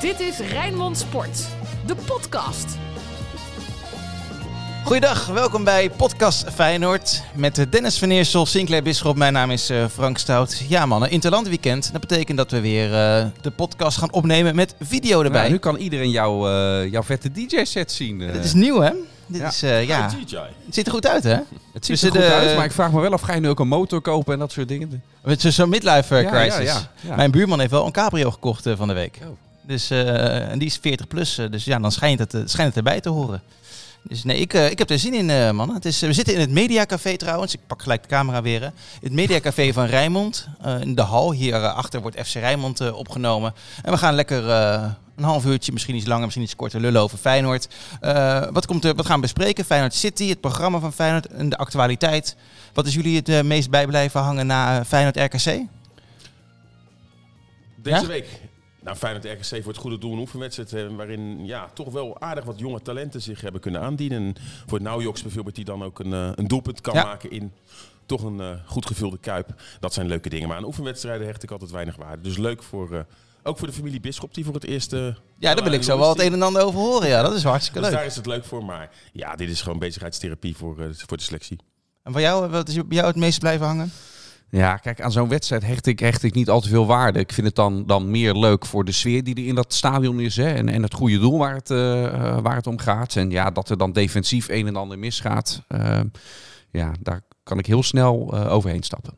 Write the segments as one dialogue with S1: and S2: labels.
S1: Dit is Rijnmond Sport, de podcast.
S2: Goeiedag, welkom bij Podcast Feyenoord met Dennis van Eersel, Sinclair Bisschop. Mijn naam is uh, Frank Stout. Ja mannen, Interlandweekend. Dat betekent dat we weer uh, de podcast gaan opnemen met video erbij.
S3: Ja, nu kan iedereen jou, uh, jouw vette DJ-set zien.
S2: Dit is nieuw hè? Dit ja. is, ja. Het ziet er goed uit hè?
S3: Het ziet er goed de, uit, maar ik vraag me wel of ga je nu ook een motor kopen en dat soort dingen.
S2: Met zo'n midlife crisis. Ja, Mijn buurman heeft wel een cabrio gekocht van de week. Oh. Dus, en die is 40 plus, dus ja, dan schijnt het, schijnt het erbij te horen. Dus nee, ik, uh, ik heb er zin in, uh, man. Het is, we zitten in het Mediacafé trouwens. Ik pak gelijk de camera weer. Het Mediacafé van Rijnmond. In de hal. Hierachter wordt FC Rijnmond opgenomen. En we gaan lekker een half uurtje, misschien iets langer, misschien iets korter, lullen over Feyenoord. wat, komt er, wat gaan we bespreken? Feyenoord City, het programma van Feyenoord en de actualiteit. Wat is jullie het meest bijblijven hangen na Feyenoord RKC?
S4: Deze ja? week nou, Feyenoord RKC voor het goede doel een oefenwedstrijd eh, waarin ja, toch wel aardig wat jonge talenten zich hebben kunnen aandienen. En voor het Naujoks bijvoorbeeld die dan ook een, uh, een doelpunt kan maken in toch een uh, goed gevulde kuip. Dat zijn leuke dingen. Maar aan oefenwedstrijden hecht ik altijd weinig waarde. Dus leuk voor, ook voor de familie Bisschop die voor het eerst... ja,
S2: daar wil ik zo wel het een en ander over horen. Ja, dat is hartstikke
S4: dus
S2: leuk.
S4: daar is het leuk voor. Maar ja, dit is gewoon bezigheidstherapie voor, voor de selectie.
S2: En voor jou, wat is bij jou het meest blijven hangen?
S3: Ja, kijk, aan zo'n wedstrijd hecht ik, hecht ik niet al te veel waarde. Ik vind het dan, dan meer leuk voor de sfeer die er in dat stadion is. Hè, en, en het goede doel waar het, uh, waar het om gaat. En ja, dat er dan defensief een en ander misgaat. Uh, ja, daar kan ik heel snel uh, overheen stappen.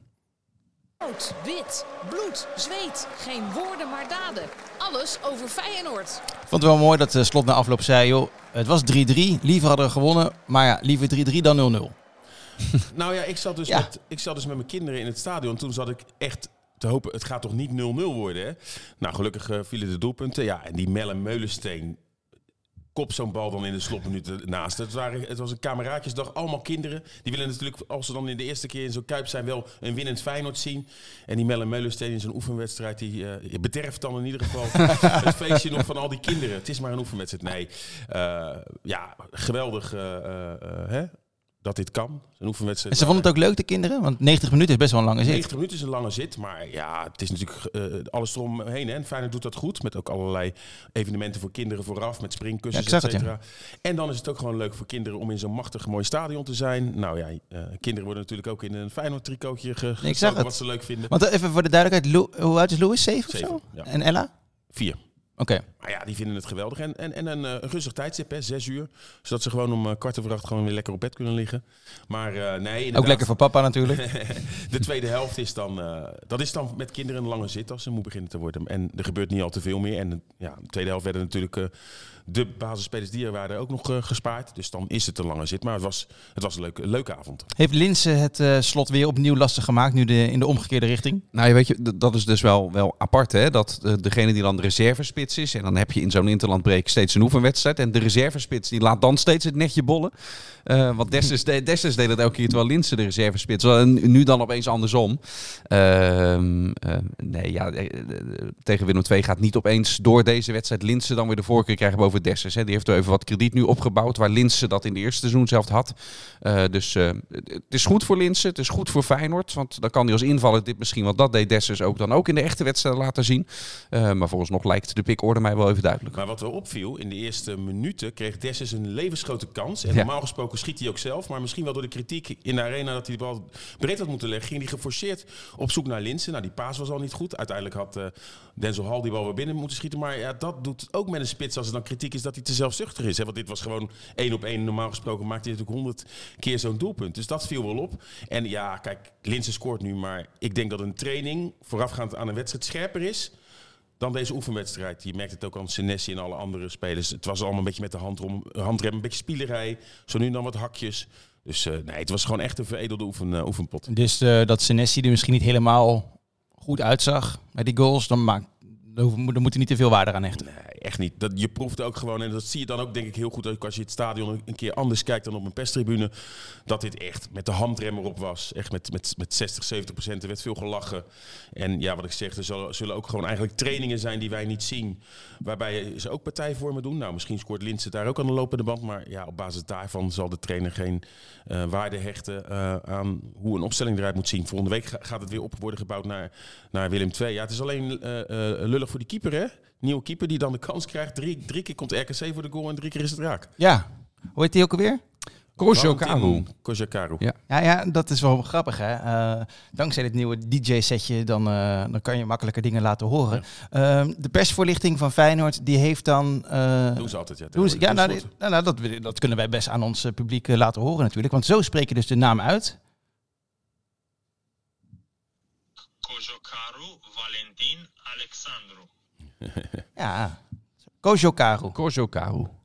S1: Rood, wit, bloed, zweet. Geen woorden maar daden. Alles over Feyenoord.
S2: Ik vond het wel mooi dat de slot na afloop zei... joh, het was 3-3, liever hadden we gewonnen. Maar ja, liever 3-3 dan 0-0.
S4: nou ja, ik zat, dus met, ik zat dus met mijn kinderen in het stadion. Toen zat ik echt te hopen, het gaat toch niet 0-0 worden, hè? Nou, gelukkig uh, vielen de doelpunten. Ja, en die Melle Meulensteen kop zo'n bal dan in de slotminuten naast. Het, waren, het was een kameraadjesdag, allemaal kinderen. Die willen natuurlijk, als ze dan in de eerste keer in zo'n Kuip zijn, wel een winnend Feyenoord zien. En die Melle Meulensteen in zo'n oefenwedstrijd, die uh, bederft dan in ieder geval het feestje nog van al die kinderen. Het is maar een oefenwedstrijd. Nee, uh, ja, geweldig. hè? Dat dit kan. Een oefenwedstrijd.
S2: En ze vonden het ook leuk, de kinderen? Want 90 minuten is best wel een lange zit.
S4: 90 minuten is een lange zit, maar ja, het is natuurlijk uh, alles eromheen. Hè. En Feyenoord doet dat goed, met ook allerlei evenementen voor kinderen vooraf, met springkussens, ja, et cetera. En dan is het ook gewoon leuk voor kinderen om in zo'n machtig mooi stadion te zijn. Nou ja, uh, kinderen worden natuurlijk ook in een Feyenoord tricotje ge wat ze leuk vinden.
S2: Want even voor de duidelijkheid, hoe oud is Louis? 7 of zo? Ja. En Ella?
S4: Vier.
S2: Oké.
S4: Maar ja, die vinden het geweldig. En, en, en een, uh, een rustig tijdstip, hè, zes uur. Zodat ze gewoon om uh, kwart over acht gewoon weer lekker op bed kunnen liggen. Maar uh, nee,
S2: Ook lekker voor papa natuurlijk.
S4: de tweede helft is dan, dat is dan met kinderen een lange zit als ze moe beginnen te worden. En er gebeurt niet al te veel meer. En ja, de tweede helft werden natuurlijk de basisspelers die er waren ook nog uh, gespaard. Dus dan is het een lange zit. Maar het was, het was een leuke, leuke avond.
S2: Heeft Linse het uh, slot weer opnieuw lastig gemaakt, nu de, in de omgekeerde richting?
S3: Nou, weet je, dat is dus wel, wel apart, hè? Dat uh, degene die dan de reservespits is, en dan heb je in zo'n interlandbreek steeds een oefenwedstrijd. En de reservespits die laat dan steeds het netje bollen. want Dessers, Dessers deed het elke keer terwijl Linse de reservespits was. En nu dan opeens andersom. Ehm, nee, ja, tegen Willem II gaat niet opeens door deze wedstrijd Linse dan weer de voorkeur krijgen boven Dessers. Hè. Die heeft er even wat krediet nu opgebouwd, waar Linse dat in de eerste seizoen zelf had. Uh, dus uh, het is goed voor Linse, het is goed voor Feyenoord. Want dan kan hij als invaller dit misschien, wat dat deed Dessers ook dan ook in de echte wedstrijd laten zien. Uh, maar volgens nog lijkt de pikorde mij wel even duidelijk.
S4: Maar wat er opviel, in de eerste minuten kreeg Dessers een levensgrote kans. En normaal gesproken schiet hij ook zelf. Maar misschien wel door de kritiek in de arena dat hij de bal breed had moeten leggen, ging hij geforceerd op zoek naar Linse. Nou, die paas was al niet goed. Uiteindelijk had Denzel Hall die bal weer binnen moeten schieten. Maar ja, dat doet ook met een spits als er dan kritiek is dat hij te zelfzuchtig is. Hè? Want dit was gewoon één op één. Normaal gesproken maakt hij natuurlijk honderd keer zo'n doelpunt. Dus dat viel wel op. En ja, kijk, Linse scoort nu. Maar ik denk dat een training voorafgaand aan een wedstrijd scherper is dan deze oefenwedstrijd. Je merkt het ook aan Senesi en alle andere spelers. Het was allemaal een beetje met de handrem, handrem een beetje spielerij. Zo nu dan wat hakjes. Dus uh, nee, het was gewoon echt een veredelde oefen, uh, oefenpot.
S2: Dus uh, dat Senesi er misschien niet helemaal goed uitzag met die goals, dan maakt daar moet je niet te veel waarde aan hechten.
S4: Nee, echt niet. Dat, je proeft ook gewoon, en dat zie je dan ook denk ik heel goed ook als je het stadion een keer anders kijkt dan op een perstribune, dat dit echt met de handrem erop was. Echt met, met, met 60, 70 procent. Er werd veel gelachen. En ja, wat ik zeg, er zullen, zullen ook gewoon eigenlijk trainingen zijn die wij niet zien, waarbij ze ook partijvormen doen. Nou, misschien scoort Linse daar ook aan de lopende band, maar ja, op basis daarvan zal de trainer geen uh, waarde hechten uh, aan hoe een opstelling eruit moet zien. Volgende week gaat het weer op worden gebouwd naar, naar Willem II. Ja, het is alleen uh, lullig voor die keeper, hè? Nieuwe keeper die dan de kans krijgt. Drie, drie keer komt RKC voor de goal en drie keer is het raak.
S2: Ja. Hoe heet die ook alweer?
S3: Kojokaru.
S4: Kojokaru.
S2: Ja. ja, ja, dat is wel grappig. Hè? Uh, dankzij dit nieuwe DJ-setje dan, uh, dan kan je makkelijker dingen laten horen. Ja. Uh, de persvoorlichting van Feyenoord, die heeft dan...
S4: doen ze altijd, ja.
S2: Doen ze, ja, nou, nou, nou, dat, dat kunnen wij best aan ons publiek laten horen natuurlijk. Want zo spreek je dus de naam uit.
S5: Kojokaru.
S2: Ja, Kojokaru.
S3: Kojokaru.
S2: Nou,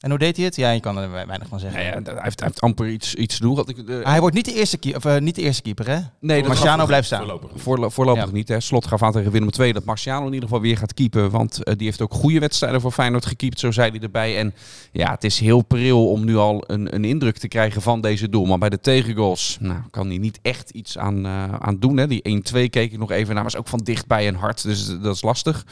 S2: en hoe deed hij het? Ja, je kan er weinig van zeggen.
S3: Ja, hij, heeft, hij heeft amper iets, iets te doen. Ik, de,
S2: hij wordt niet de eerste, keeper, of, uh, niet de eerste keeper, hè?
S3: Nee,
S2: Marciano blijft staan.
S3: Voorlopig, Voorlo voorlopig ja. niet. Hè. Slot gaf aan tegen Willem II dat Marciano in ieder geval weer gaat keepen. Want uh, die heeft ook goede wedstrijden voor Feyenoord gekiept, zo zei hij erbij. En ja, het is heel pril om nu al een, een indruk te krijgen van deze doel. Maar bij de tegengoals nou, kan hij niet echt iets aan, aan doen. Hè. Die 1-2 keek ik nog even naar, was ook van dichtbij en hard. Dus dat is lastig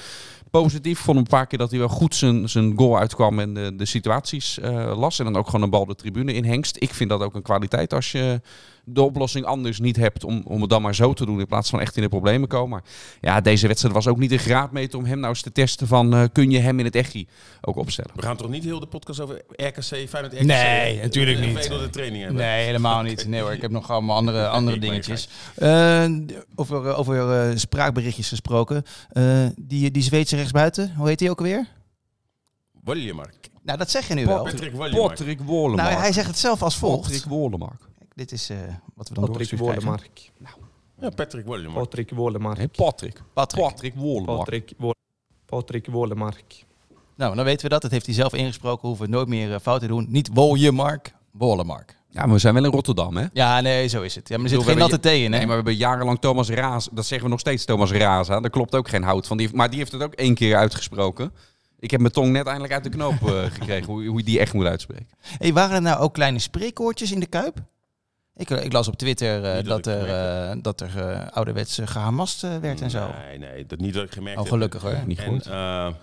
S3: positief. Vond een paar keer dat hij wel goed zijn, zijn goal uitkwam en de, de situaties uh, las. En dan ook gewoon een bal de tribune in hengst. Ik vind dat ook een kwaliteit als je de oplossing anders niet hebt om, om het dan maar zo te doen in plaats van echt in de problemen komen. Maar ja, deze wedstrijd was ook niet een graadmeter om hem nou eens te testen van uh, kun je hem in het echi ook opstellen.
S4: We gaan toch niet heel de podcast over RKC, Feyenoord, RKC?
S2: Nee, natuurlijk niet.
S4: de training hebben.
S2: Nee, helemaal niet. Nee hoor, ik heb nog allemaal andere, andere dingetjes. Uh, over over uh, spraakberichtjes gesproken. die, die Zweedse rechtsbuiten, hoe heet die ook alweer?
S4: Wollemark.
S2: Nou, dat zeg je nu wel.
S4: Patrick Wollemark.
S3: Patrick Wollemark.
S2: Nou, hij zegt het zelf als volgt.
S3: Patrick Wollemark.
S2: Dit is uh, wat we dan
S6: Patrick Wollemark.
S4: Nou. Ja, Patrick Wollemark.
S6: Patrick Wollemark.
S3: Nee, Patrick.
S2: Patrick.
S3: Patrick Wollemark.
S6: Patrick, Wo Patrick Wollemark.
S2: Nou, dan weten we dat. Dat heeft hij zelf ingesproken. Hoeven we nooit meer uh, fout te doen. Niet Wollemark, Wollemark.
S3: Ja, maar we zijn wel in Rotterdam, hè?
S2: Ja, nee, zo is het. Ja, maar er zit geen natte thee in, hè?
S3: Nee, maar we hebben jarenlang Thomas Raas... Dat zeggen we nog steeds Thomas Raza. Daar klopt ook geen hout van. Die, maar die heeft het ook één keer uitgesproken. Ik heb mijn tong net eindelijk uit de knoop uh, gekregen. hoe, hoe je die echt moet uitspreken.
S2: Hey, waren er nou ook kleine spreekwoordjes in de Kuip? Ik, ik, las op Twitter uh, dat, er, uh, dat er uh, ouderwets gehamast werd en zo.
S4: Nee, nee, dat niet dat ik gemerkt
S2: oh, gelukkig
S4: heb.
S2: hoor.
S3: Niet goed.
S4: En,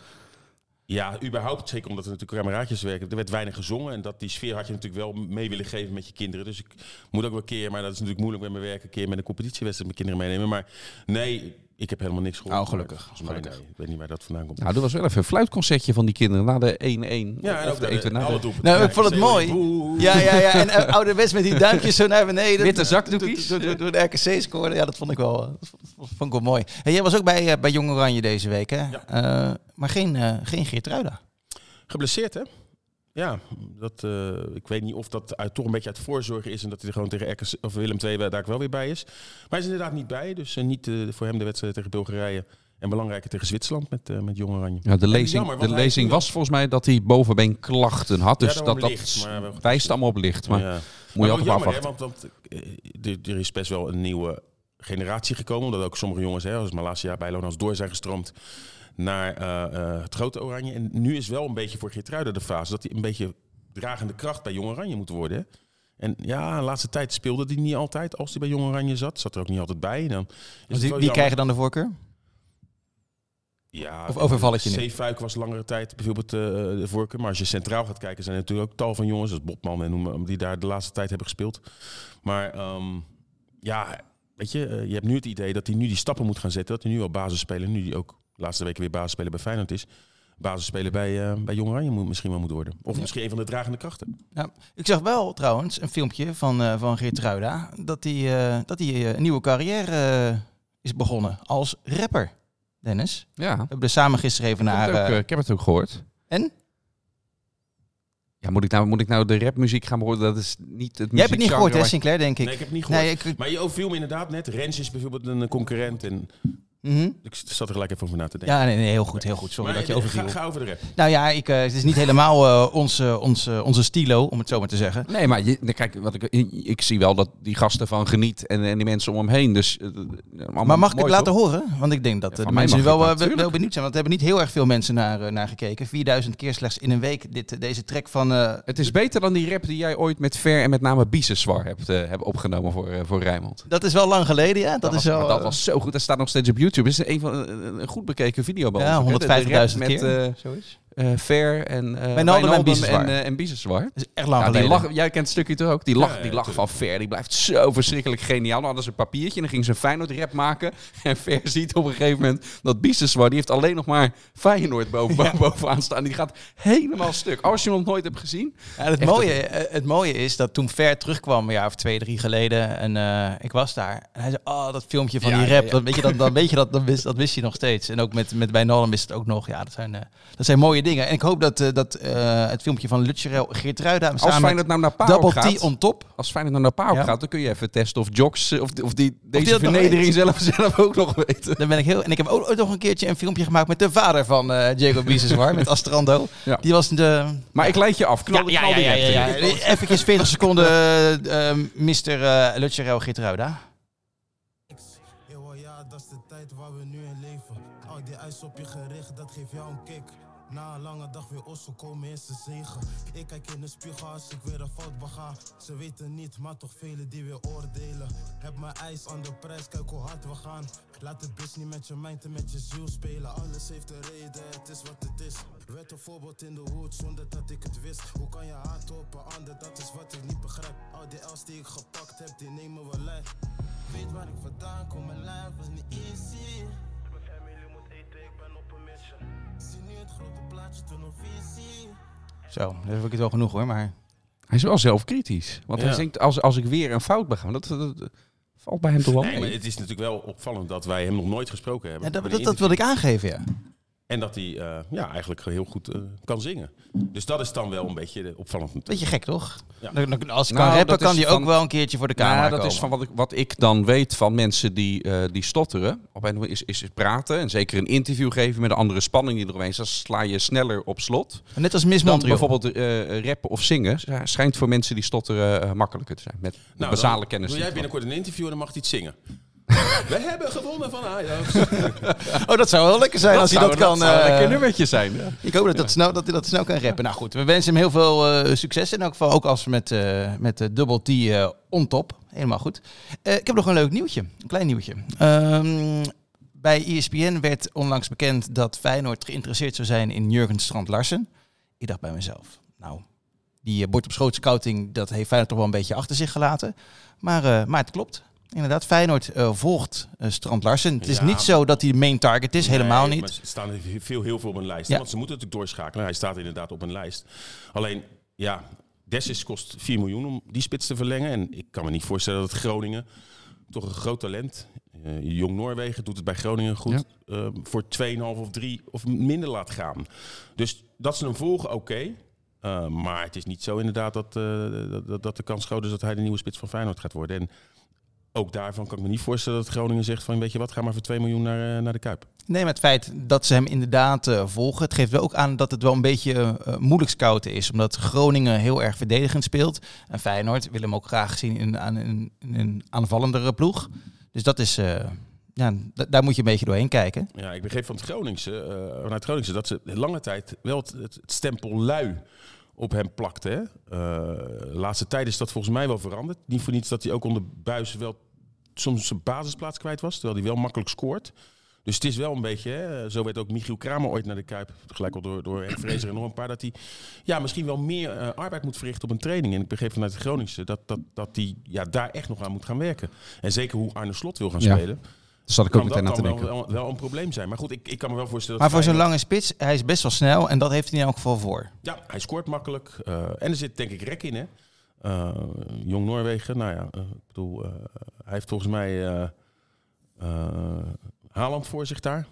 S4: ja, überhaupt, zeker omdat er natuurlijk kameraadjes werken. Er werd weinig gezongen en dat die sfeer had je natuurlijk wel mee willen geven met je kinderen. Dus ik moet ook wel een keer, maar dat is natuurlijk moeilijk met mijn werk, een keer met een competitiewedstrijd met kinderen meenemen. Maar nee, ik heb helemaal niks gehoord.
S2: Oh, gelukkig.
S4: Maar, gelukkig. Nee, ik weet niet waar dat vandaan komt.
S3: Nou, er was wel even een fluitconcertje van die kinderen na de 1-1.
S4: Ja, en ook de, de,
S2: de, de Nou, ik vond het mooi. Ja, ja, ja. En uh, ouderwets met die duimpjes zo naar beneden.
S3: Witte zakdoekjes.
S2: Toen de RKC scoorde. Ja, dat vond ik wel, dat vond ik wel mooi. Hey, jij was ook bij, uh, bij Jong Oranje deze week, hè?
S4: Ja.
S2: Uh, maar geen, uh, geen Geertruida.
S4: Geblesseerd, hè? Ja, dat, uh, ik weet niet of dat uit, toch een beetje uit voorzorg is en dat hij er gewoon tegen of Willem II daar ook wel weer bij is. Maar hij is inderdaad niet bij, dus uh, niet uh, voor hem de wedstrijd tegen Bulgarije en belangrijker tegen Zwitserland met, uh, met Jong Oranje.
S3: Ja, de lezing,
S4: jammer,
S3: de lezing was volgens mij dat hij bovenbeenklachten had. Dus
S4: Ja,
S3: dat, dat wijst allemaal op licht. Maar
S4: ja.
S3: moet
S4: Maar
S3: je
S4: wel
S3: altijd
S4: jammer, hè,
S3: afwachten.
S4: want, want eh, er, er is best wel een nieuwe generatie gekomen. Omdat ook sommige jongens, hè, als Malasia bij Lonas door zijn gestroomd naar eh, eh, het grote Oranje. En nu is wel een beetje voor Geertruiden de fase dat hij een beetje dragende kracht bij Jong Oranje moet worden. En ja, de laatste tijd speelde hij niet altijd. Als hij bij Jong Oranje zat, zat er ook niet altijd bij. Dan is
S2: die, wie krijgen dan de voorkeur?
S4: Ja,
S2: Of overval ik je?
S4: Zeefuik was langere tijd bijvoorbeeld eh, de voorkeur. Maar als je centraal gaat kijken, zijn er natuurlijk ook tal van jongens, zoals Bobman en noem die daar de laatste tijd hebben gespeeld. Maar ehm, ja, weet je, je hebt nu het idee dat hij nu die stappen moet gaan zetten. Dat hij nu al basis spelen, nu die ook laatste weken weer basis spelen bij Feyenoord is. Basis spelen bij, eh, bij Jong Oranje moet misschien wel moet worden. Of misschien een van de dragende krachten.
S2: Ja, ik zag wel trouwens een filmpje van, uh, van Geertruida dat hij uh, dat hij uh, een nieuwe carrière uh, is begonnen als rapper. Dennis,
S3: Ja,
S2: we hebben er samen gisteren even
S3: ik heb,
S2: naar.
S3: het ook,
S2: eh,
S3: eh, ik heb het ook gehoord.
S2: en?
S3: Ja, moet ik nou, moet ik nou de rapmuziek gaan horen? Dat is niet het
S2: Jij hebt het niet gehoord, hè, Sinclair, denk ik.
S4: Nee, ik heb het niet gehoord.
S2: Nee, ik,
S4: Maar je viel me inderdaad net. Rens is bijvoorbeeld een concurrent. En
S2: mhm.
S4: ik zat er gelijk even over na te denken.
S2: Ja, nee, nee, heel goed, heel goed. Sorry
S4: Maar,
S2: dat je
S4: eh,
S2: overviel.
S4: ga, ga over de rap.
S2: Nou ja, ik, uh, het is niet helemaal uh, onze, onze, onze stilo, om het zo maar te zeggen.
S3: Nee, maar je, kijk, wat ik, ik zie wel dat die gasten van geniet en, en die mensen om hem heen. Dus, uh,
S2: maar mag ik het laten horen? Want ik denk dat
S3: Ja,
S2: de mensen wel, wel, benieuwd zijn. Want er hebben niet heel erg veel mensen naar, naar gekeken. 4000 keer slechts in een week dit, deze track van... eh,
S3: Het is beter dan die rap die jij ooit met Ver en met name Biseswar hebt, uh, hebt opgenomen voor, uh, voor Rijnmond.
S2: Dat is wel lang geleden, ja. Dat,
S3: Dat,
S2: is
S3: was,
S2: wel,
S3: dat
S2: eh,
S3: was zo goed. Dat staat nog steeds op YouTube. Het is een, van, een, goed bekeken video
S2: ja,
S3: ons. ook, hè. De- de rap
S2: 150.000
S3: met,
S2: keer.
S3: eh,
S2: zoiets.
S3: Uh, Ver en uh,
S2: Wijnaldum en
S3: Biseswar. En, en Biseswar.
S2: is echt lang
S3: Ja, die lach, jij kent het stukje toch ook? Die lach,
S4: Ja, ja,
S3: die lach van Ver, die blijft zo verschrikkelijk geniaal. Dan hadden ze een papiertje en dan ging ze een Feyenoord-rap maken. En Ver ziet op een gegeven moment dat Biseswar, die heeft alleen nog maar Feyenoord boven, bovenaan staan. Die gaat helemaal stuk. Als je hem nog nooit hebt gezien.
S2: Ja, het, mooie, eh, het mooie is dat toen Ver terugkwam, een jaar of twee, drie geleden, en eh, ik was daar. En hij zei, oh, dat filmpje van
S3: Ja,
S2: die rap,
S3: ja.
S2: Dat, weet je, dat, dan weet je dat, dat wist, dat wist hij nog steeds. En ook met, met Wijnaldum wist het ook nog. Ja, dat zijn, eh, dat zijn mooie dingen. En ik hoop dat, eh, dat eh, het filmpje van Lutcherel, Geertruida,
S3: Als
S2: samen
S3: Feyenoord
S2: met
S3: nou naar
S2: Double
S3: gaat,
S2: T on top.
S3: als Feyenoord nou naar
S2: Ja.
S3: gaat, dan kun je even testen of Jocks, eh, of, of die deze vernedering zelf, zelf ook nog weten.
S2: Dan ben ik heel, en ik heb ook ooit nog een keertje een filmpje gemaakt met de vader van eh Diego Biseswar, met Astrando.
S3: Ja.
S2: Die was de...
S3: Maar ik leid je af. Knal, knal die rap erin.
S2: Even 40 seconden, Mr. eh Lutcherel Geertruida.
S7: Ja, dat is de tijd waar we nu in leven. Al die ijs op je gericht, dat geeft jou een kick. Na een lange dag weer osso komen is de zegen. Ik kijk in de spiegel als ik weer een fout bega. Ze weten niet, maar toch velen die weer oordelen. Heb mijn ijs aan de prijs, kijk hoe hard we gaan. Laat het bus niet met je mind en met je ziel spelen. Alles heeft een reden, het is wat het is. Werd een voorbeeld in de hoed zonder dat ik het wist. Hoe kan je hart op een ander, dat is wat ik niet begrijp. Al die L's die ik gepakt heb, die nemen we lijf. Weet waar ik vandaan kom, mijn lijf was niet easy.
S2: Zo, dat heb ik het wel genoeg hoor, maar...
S3: Hij is wel zelfkritisch. Want
S4: Ja.
S3: hij denkt, als, als ik weer een fout bega, dat, dat, dat valt bij hem toch wel
S4: Nee, maar
S3: mee.
S4: het is natuurlijk wel opvallend dat wij hem nog nooit gesproken hebben.
S2: Ja, dat, dat, dat wil ik aangeven, ja.
S4: En dat hij eh, ja, eigenlijk heel goed eh, kan zingen. Dus dat is dan wel een beetje opvallend. natuurlijk.
S2: Beetje gek, toch?
S4: Ja.
S2: Dan- dan- Als hij
S3: Nou,
S2: kan rappen,
S3: dat
S2: kan hij ook wel een keertje voor de camera
S3: Ja, dat
S2: komen.
S3: is van wat ik, wat ik dan weet van mensen die, eh, die stotteren. Op een is, is praten en zeker een interview geven met een andere spanning die eromheen is. Dan sla je sneller op slot.
S2: Net als Miss
S3: Dan
S2: Montreal.
S3: bijvoorbeeld eh, rappen of zingen sch- schijnt voor mensen die stotteren eh, makkelijker te zijn. Met
S4: Nou,
S3: basale
S4: dan
S3: kennis.
S4: Wil jij binnenkort een interview en dan mag hij iets zingen. We hebben gewonnen van Ajax.
S2: Oh, dat zou wel lekker zijn als hij dat kan.
S3: zou een
S2: eh,
S3: lekker nummertje zijn. ja.
S2: ik hoop dat, dat, snel, dat hij dat snel kan rappen. Nou goed, we wensen hem heel veel eh, succes. In elk geval ook als met, eh met de Double T eh, on top. Helemaal goed. Eh, ik heb nog een leuk nieuwtje. Een klein nieuwtje. Ehm, bij ESPN werd onlangs bekend dat Feyenoord geïnteresseerd zou zijn in Jurgen Strand Larsen. Ik dacht bij mezelf, nou, die bord op schoot scouting, dat heeft Feyenoord toch wel een beetje achter zich gelaten. Maar, eh, maar het klopt. Inderdaad, Feyenoord eh, volgt eh, Strand Larsen. Het is
S4: Ja.
S2: niet zo dat hij de main target is, helemaal niet.
S4: Maar ze staan veel, heel veel op een lijst.
S2: Ja.
S4: Want ze moeten natuurlijk doorschakelen. Hij staat inderdaad op een lijst. Alleen, ja, Dessus kost 4 miljoen om die spits te verlengen. En ik kan me niet voorstellen dat Groningen, toch een groot talent, eh, Jong Noorwegen doet het bij Groningen goed, eh, voor 2,5 of 3 of minder laat gaan. Dus dat ze hem volgen, oké. Maar het is niet zo inderdaad dat, dat- dat, dat de kans groot is dat hij de nieuwe spits van Feyenoord gaat worden. En ook daarvan kan ik me niet voorstellen dat Groningen zegt van weet je wat, ga maar voor 2 miljoen naar, eh, naar de Kuip.
S2: Nee, maar het feit dat ze hem inderdaad eh, volgen, het geeft wel ook aan dat het wel een beetje eh, moeilijk scouten is. Omdat Groningen heel erg verdedigend speelt. En Feyenoord wil hem ook graag zien in, aan, in, in een aanvallendere ploeg. Dus dat is, ja, daar moet je een beetje doorheen kijken.
S4: Ja, ik begreep van het Groningse, vanuit Groningse dat ze lange tijd wel het, stempel lui op hem plakte. Hè? De laatste tijd is dat volgens mij wel veranderd. Niet voor niets dat hij ook onder Buis wel soms zijn basisplaats kwijt was, terwijl hij wel makkelijk scoort. Dus het is wel een beetje, hè, zo werd ook Michiel Kramer ooit naar de Kuip, gelijk al door, door Henk Vrezer en nog een paar, dat hij ja, misschien wel meer eh, arbeid moet verrichten op een training. En ik begreep vanuit de Groningse dat hij dat, dat die, ja, daar echt nog aan moet gaan werken. En zeker hoe Arne Slot wil gaan
S3: Ja.
S4: spelen
S3: Daar zat ik ook meteen
S4: dat
S3: aan te denken.
S4: wel, een probleem zijn. Maar goed, ik, ik kan me wel voorstellen...
S2: Maar
S4: dat
S2: voor zo'n lange spits, hij is best wel snel en dat heeft hij in elk geval voor.
S4: Ja, hij scoort makkelijk. eh, en er zit denk ik rek in, hè. Eh, Jong Noorwegen, nou ja, eh, ik bedoel, eh, hij heeft volgens mij Haaland voor zich daar.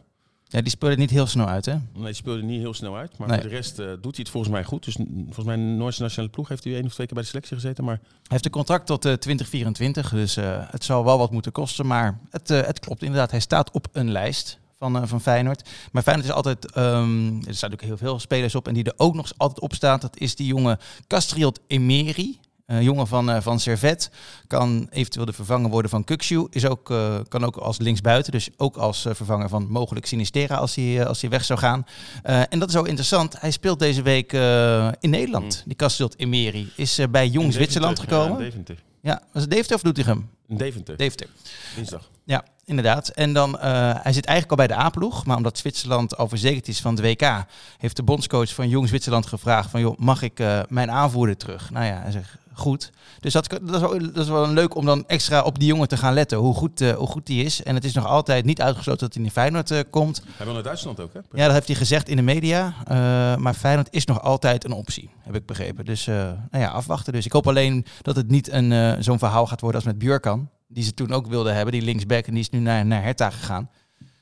S2: Ja, die speelde niet heel snel uit, hè?
S4: Nee, die speelde niet heel snel uit. Maar
S2: Nee.
S4: voor de rest doet hij het volgens mij goed. Dus n- volgens mij Noorse nationale ploeg heeft hij één of twee keer bij de selectie gezeten. Maar
S2: Hij heeft een contract tot eh, 2024, dus het zal wel wat moeten kosten. Maar het, het klopt inderdaad, hij staat op een lijst van, van Feyenoord. Maar Feyenoord is altijd, ehm, er staan ook heel veel spelers op. En die er ook nog altijd op staat, dat is die jonge Castriot Emery. Eh, jongen van, eh, van Servet. Kan eventueel de vervanger worden van Kukshu. Is ook, eh, kan ook als linksbuiten. Dus ook als eh, vervanger van mogelijk Sinistera als hij, als hij weg zou gaan. Eh, en dat is ook interessant. Hij speelt deze week eh, in Nederland.
S4: Mm.
S2: Die Castriot Emery is eh, bij Jong Zwitserland gekomen.
S4: Ja, Deventer.
S2: Ja, was het Deventer of Doetinchem?
S4: In Deventer,
S2: Deventer.
S4: dinsdag.
S2: Ja, inderdaad. En dan, uh, hij zit eigenlijk al bij de A-ploeg, maar omdat Zwitserland al verzekerd is van de WK, heeft de bondscoach van Jong Zwitserland gevraagd van, joh, mag ik uh, mijn aanvoerder terug? Nou ja, hij zegt, goed. Dus dat, dat, is wel, dat is wel leuk om dan extra op die jongen te gaan letten, hoe goed, uh, hoe goed die is. En het is nog altijd niet uitgesloten dat hij in Feyenoord uh, komt.
S4: Hij wil naar Duitsland ook, hè?
S2: Ja, dat heeft hij gezegd in de media. Uh, maar Feyenoord is nog altijd een optie, heb ik begrepen. Dus nou ja, afwachten. Dus ik hoop alleen dat het niet een zo'n verhaal gaat worden als met Björkan. Die ze toen ook wilden hebben, die linksback. En die is nu naar, naar Hertha gegaan.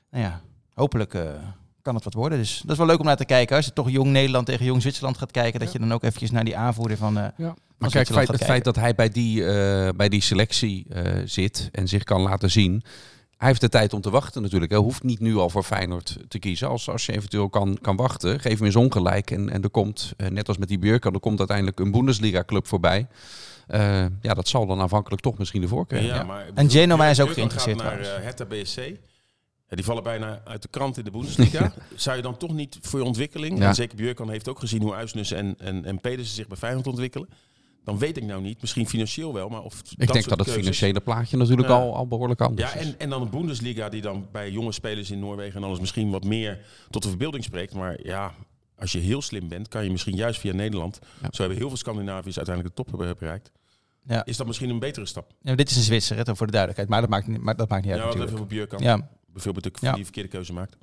S2: Nou ja, hopelijk kan het wat worden. Dus dat is wel leuk om naar te kijken. Als je toch jong Nederland tegen jong Zwitserland gaat kijken, dat je dan ook eventjes naar die aanvoerder van. Uh,
S3: ja. Maar kijk, feit, het feit dat hij bij die, uh, bij die selectie uh, zit en zich kan laten zien. Hij heeft de tijd om te wachten natuurlijk. Hij hoeft niet nu al voor Feyenoord te kiezen. Als, als je eventueel kan, kan wachten, geef hem eens ongelijk. En, en er komt, net als met die Björk, er komt uiteindelijk een Bundesliga-club voorbij. Uh, ja, dat zal dan aanvankelijk toch misschien de voorkeur
S4: ja,
S3: ja.
S4: Maar,
S2: en Genoma is ook geïnteresseerd.
S4: naar uh, Hertha BSC. Ja, die vallen bijna uit de krant in de Bundesliga. Zou je dan toch niet voor je ontwikkeling, ja. en zeker Björkan heeft ook gezien hoe Uisnes en, en, en Pedersen zich bij Feyenoord ontwikkelen. Dan weet ik nou niet, misschien financieel wel, maar of
S3: Ik dat denk dat het financiële plaatje natuurlijk ja. al, al behoorlijk anders
S4: ja, en, en dan de Bundesliga die dan bij jonge spelers in Noorwegen en alles misschien wat meer tot de verbeelding spreekt. Maar ja, als je heel slim bent, kan je misschien juist via Nederland, ja. zo hebben heel veel Scandinaviërs uiteindelijk de top bereikt. Ja. Is dat misschien een betere stap?
S2: Ja, dit is een Zwitser, hè, voor de duidelijkheid. Maar dat maakt niet, maar dat maakt niet uit
S4: ja,
S2: natuurlijk.
S4: even op Björkan.
S2: Ja,
S4: bijvoorbeeld ook ja. die verkeerde keuze maakt.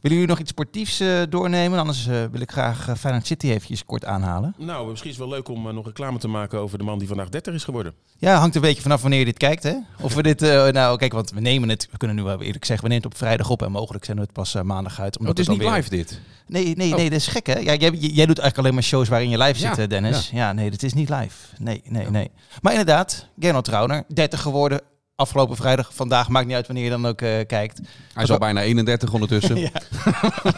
S2: Willen jullie nog iets sportiefs uh, doornemen? Anders uh, wil ik graag uh, Feyenoord City eventjes kort aanhalen.
S4: Nou, misschien is het wel leuk om nog reclame te maken over de man die vandaag 30 is geworden.
S2: Ja, hangt een beetje vanaf wanneer je dit kijkt. Hè? Of we dit, nou kijk, want we nemen het, we kunnen nu wel eerlijk zeggen, we nemen het op vrijdag op en mogelijk zijn we het pas maandag uit.
S3: Omdat oh, het is niet live dit?
S2: Nee, nee, oh. nee, dat is gek hè. Ja, jij, jij doet eigenlijk alleen maar shows waarin je live ja, zit, Dennis. Ja. ja. nee, dat is niet live. Nee, nee, ja. nee. Maar inderdaad, Gernot Trauner, 30 geworden, afgelopen vrijdag. Vandaag maakt niet uit wanneer je dan ook uh, kijkt.
S3: Hij is al bijna 31 ondertussen.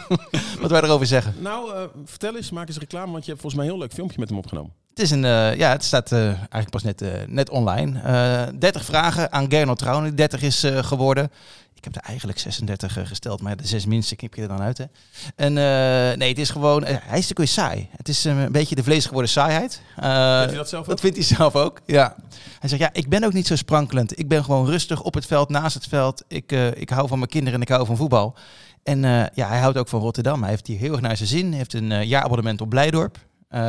S2: Wat wij erover zeggen.
S4: Nou, uh, vertel eens, maak eens reclame, want je hebt volgens mij een heel leuk filmpje met hem opgenomen.
S2: Het is een, uh, ja, het staat eigenlijk pas net, net online. 30 vragen aan Gernot Trouwen, 30 is geworden. Ik heb er eigenlijk 36 gesteld, maar de zes minste knip je er dan uit. Hè. En nee, het is gewoon, hij is natuurlijk saai. Het is een beetje de vlees geworden saaiheid.
S4: vindt hij dat zelf ook?
S2: Dat vindt hij zelf ook, ja. Hij zegt, ja, ik ben ook niet zo sprankelend. Ik ben gewoon rustig op het veld, naast het veld. Ik, ik hou van mijn kinderen en ik hou van voetbal. En uh, ja, hij houdt ook van Rotterdam. Hij heeft hier heel erg naar zijn zin. Hij heeft een uh, jaarabonnement op Blijdorp.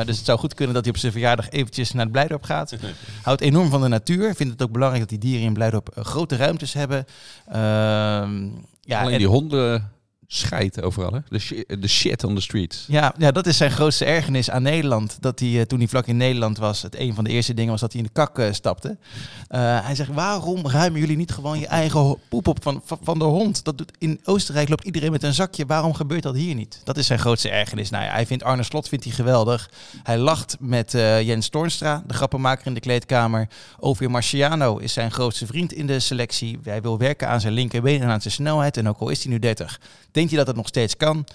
S2: Dus het zou goed kunnen dat hij op zijn verjaardag eventjes naar het Blijdorp gaat. houdt enorm van de natuur. Vindt het ook belangrijk dat die dieren in Blijdorp grote ruimtes hebben. Ehm,
S3: ja, Alleen en... die honden scheid overal, hè? De shit, de shit on the streets.
S2: Ja, ja, dat is zijn grootste ergernis aan Nederland. Dat hij, uh, toen hij vlak in Nederland was, het een van de eerste dingen was dat hij in de kak uh, stapte. Uh, hij zegt, waarom ruimen jullie niet gewoon je eigen poep op van, van, de hond? Dat doet, in Oostenrijk loopt iedereen met een zakje. Waarom gebeurt dat hier niet? Dat is zijn grootste ergernis. Nou ja, hij vindt Arne Slot vindt hij geweldig. Hij lacht met Jens Toornstra, de grappenmaker in de kleedkamer. Ovie Marciano is zijn grootste vriend in de selectie. Hij wil werken aan zijn linkerbeen en aan zijn snelheid. En ook al is hij nu 30, Denk je dat het nog steeds kan?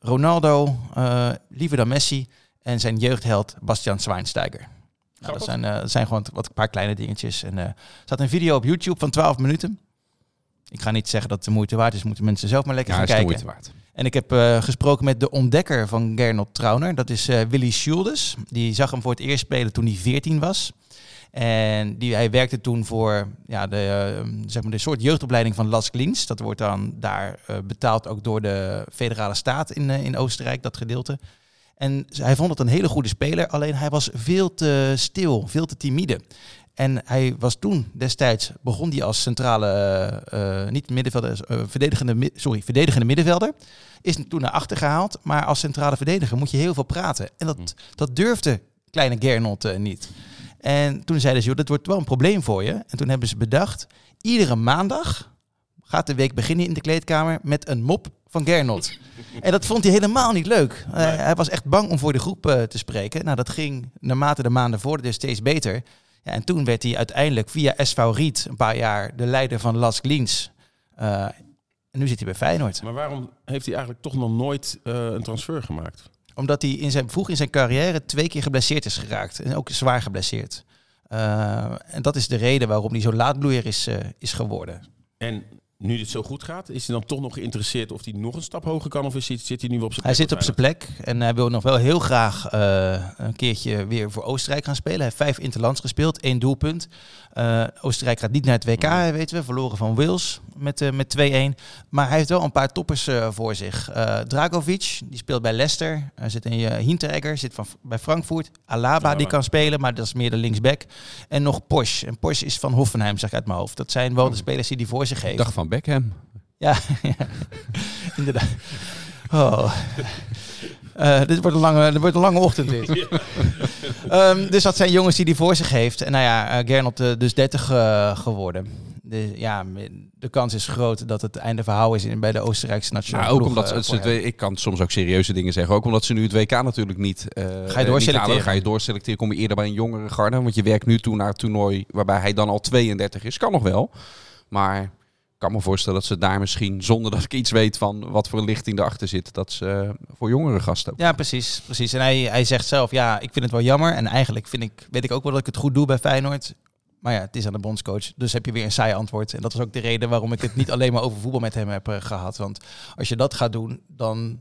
S2: Ronaldo, uh, liever dan Messi. En zijn jeugdheld Bastian Schweinsteiger. Nou, dat, zijn, uh, dat zijn gewoon wat een paar kleine dingetjes. En uh, er staat een video op YouTube van 12 minuten. Ik ga niet zeggen dat het de moeite waard is. Moeten mensen zelf maar lekker
S3: ja,
S2: gaan kijken.
S3: moeite waard.
S2: En ik heb uh, gesproken met de ontdekker van Gernot Trauner. Dat is uh, Willy Schuldes. Die zag hem voor het eerst spelen toen hij 14 was. En die, hij werkte toen voor ja, de, uh, zeg maar de soort jeugdopleiding van Las Klins. Dat wordt dan daar uh, betaald ook door de federale staat in, uh, in Oostenrijk, dat gedeelte. En hij vond het een hele goede speler, alleen hij was veel te stil, veel te timide. En hij was toen destijds, begon hij als centrale, niet middenvelder, verdedigende, sorry, verdedigende middenvelder. Is toen naar achter gehaald, maar als centrale verdediger moet je heel veel praten. En dat, dat durfde kleine Gernot niet. En toen zeiden ze, joh, dat wordt wel een probleem voor je. En toen hebben ze bedacht, iedere maandag gaat de week beginnen in de kleedkamer met een mop van Gernot. en dat vond hij helemaal niet leuk. Nee. Uh, hij was echt bang om voor de groep uh, te spreken. Nou, dat ging naarmate de maanden vorderden steeds beter. Ja, en toen werd hij uiteindelijk via SV Riet een paar jaar de leider van Las Glins. Uh, en nu zit hij bij Feyenoord.
S4: Maar waarom heeft hij eigenlijk toch nog nooit een transfer gemaakt?
S2: Omdat hij in zijn, vroeg in zijn carrière twee keer geblesseerd is geraakt. En ook zwaar geblesseerd. Uh, en dat is de reden waarom hij zo laatbloeier is, uh, is geworden.
S4: En nu dit zo goed gaat, is hij dan toch nog geïnteresseerd of hij nog een stap hoger kan? Of is hij, zit hij nu op zijn
S2: Hij
S4: plek
S2: zit op zijn plek en hij wil nog wel heel graag eh, een keertje weer voor Oostenrijk gaan spelen. Hij heeft vijf interlands gespeeld, één doelpunt. Eh, Oostenrijk gaat niet naar het WK, weten we. Verloren van Wales met, eh, met 2-1. Maar hij heeft wel een paar toppers eh, voor zich. Eh Dragovic, die speelt bij Leicester. Hij zit in uh, Hinteregger, zit van, bij Frankfurt. Alaba, die kan spelen, maar dat is meer de linksback. En nog Porsche. En Porsche is van Hoffenheim, zeg ik uit mijn hoofd. Dat zijn wel de spelers die hij voor zich heeft.
S3: Dag van Beckham.
S2: Ja, ja. inderdaad. Oh. Eh, dit, wordt een lange, dit wordt een lange ochtend dit. Ehm, dus dat zijn jongens die hij voor zich heeft. En nou ja, uh, Gernot uh, dus 30 uh, geworden. De, ja, de kans is groot dat het einde verhaal is in, bij de Oostenrijkse nationale
S3: nou, ook omdat het, ik kan soms ook serieuze dingen zeggen. Ook omdat ze nu het WK natuurlijk niet
S2: ga je doorselecteren.
S3: Ga je doorselecteren, kom je eerder bij een jongere garde. Want je werkt nu toe naar het toernooi waarbij hij dan al 32 is. Kan nog wel. Maar kan me voorstellen dat ze daar misschien, zonder dat ik iets weet van wat voor lichting erachter zit, dat ze voor jongere gasten.
S2: Ja, precies. precies. En hij, hij zegt zelf, ja, ik vind het wel jammer. En eigenlijk vind ik, weet ik ook wel dat ik het goed doe bij Feyenoord. Maar ja, het is aan de bondscoach. Dus heb je weer een saai antwoord. En dat is ook de reden waarom ik het niet alleen maar over voetbal met hem heb uh, gehad. Want als je dat gaat doen, dan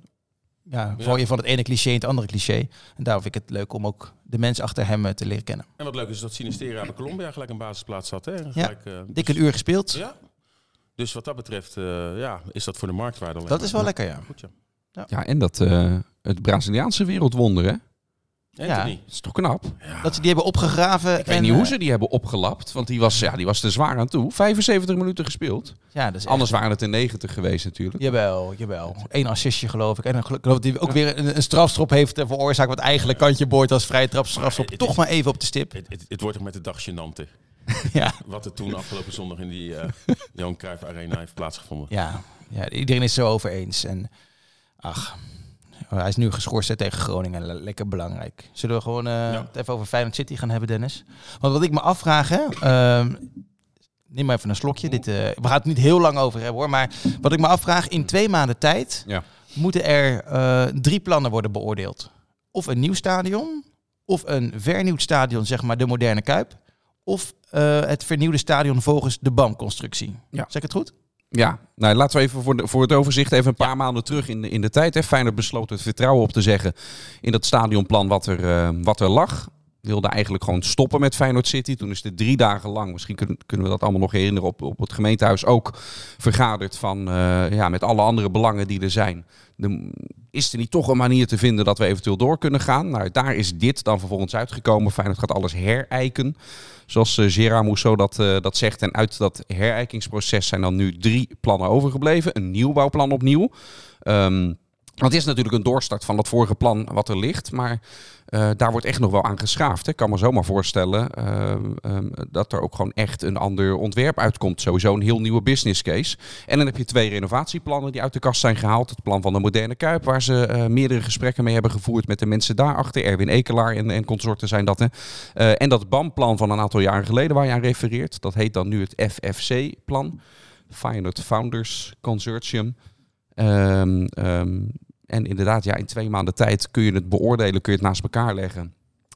S2: ja, val je van het ene cliché in het andere cliché. En daarom vind ik het leuk om ook de mens achter hem uh, te leren kennen.
S4: En wat leuk is dat Sinistera bij Colombia gelijk een basisplaats had. Hè?
S2: Gelijk,
S4: ja,
S2: uh, dik een uur gespeeld.
S4: Ja. Dus wat dat betreft, uh, ja, is dat voor de marktwaarde.
S2: Dat is wel
S4: ja.
S2: lekker, ja.
S4: Goed, ja.
S3: Ja, ja en dat uh, het Braziliaanse wereldwonder, hè?
S4: Ja,
S3: dat is toch knap?
S2: Ja. Dat ze die hebben opgegraven.
S3: Ik en, weet niet hoe ze die hebben opgelapt, want die was, ja, die was er zwaar aan toe. 75 minuten gespeeld.
S2: Ja, dat is
S3: Anders waren het er 90 geweest natuurlijk.
S2: Jawel, jawel. Eén assistje geloof ik. En ik geloof dat hij ook weer een, een strafstrop heeft veroorzaakt, wat eigenlijk kantje boord als vrije trap strafstrop. Toch is, maar even op de stip.
S4: Het, het, het wordt ook met de dag gênante.
S2: ja.
S4: Wat er toen afgelopen zondag in die uh, Johan Cruijff Arena heeft plaatsgevonden.
S2: Ja. ja, iedereen is zo over eens. En ach, hij is nu geschorst tegen Groningen. Lekker belangrijk. Zullen we gewoon uh, ja. het even over Feyenoord City gaan hebben, Dennis? Want wat ik me afvraag, hè, uh, neem maar even een slokje. Dit, uh, we gaan het niet heel lang over hebben hoor. Maar wat ik me afvraag, in twee maanden tijd
S3: ja.
S2: moeten er drie plannen worden beoordeeld. Of een nieuw stadion, of een vernieuwd stadion, zeg maar de moderne Kuip. Of uh, het vernieuwde stadion volgens de BAM-constructie.
S3: Ja.
S2: Zeg ik het goed?
S3: Ja, nou, laten we even voor, de, voor het overzicht even een paar ja. maanden terug in de, in de tijd. Hè. Feyenoord besloot het vertrouwen op te zeggen in dat stadionplan wat er, uh, wat er lag. Wilde eigenlijk gewoon stoppen met Feyenoord City. Toen is het drie dagen lang, misschien kunnen, kunnen we dat allemaal nog herinneren, op, op het gemeentehuis ook vergaderd van, uh, ja, met alle andere belangen die er zijn. De, is er niet toch een manier te vinden dat we eventueel door kunnen gaan? Nou, daar is dit dan vervolgens uitgekomen. Feyenoord gaat alles herijken. Zoals uh, Gérard Mousseau dat, uh, dat zegt. En uit dat herijkingsproces zijn dan nu drie plannen overgebleven. Een nieuwbouwplan opnieuw. Um, het is natuurlijk een doorstart van dat vorige plan wat er ligt. Maar uh, daar wordt echt nog wel aan geschaafd. Ik kan me zomaar voorstellen uh, um, dat er ook gewoon echt een ander ontwerp uitkomt. Sowieso een heel nieuwe business case. En dan heb je twee renovatieplannen die uit de kast zijn gehaald. Het plan van de moderne Kuip, waar ze uh, meerdere gesprekken mee hebben gevoerd met de mensen daarachter. Erwin Ekelaar en, en consorten zijn dat. Hè. en dat BAM-plan van een aantal jaren geleden waar je aan refereert. Dat heet dan nu het FFC-plan. Feyenoord Founders Consortium. Um, um, en inderdaad, ja, in twee maanden tijd kun je het beoordelen, kun je het naast elkaar leggen.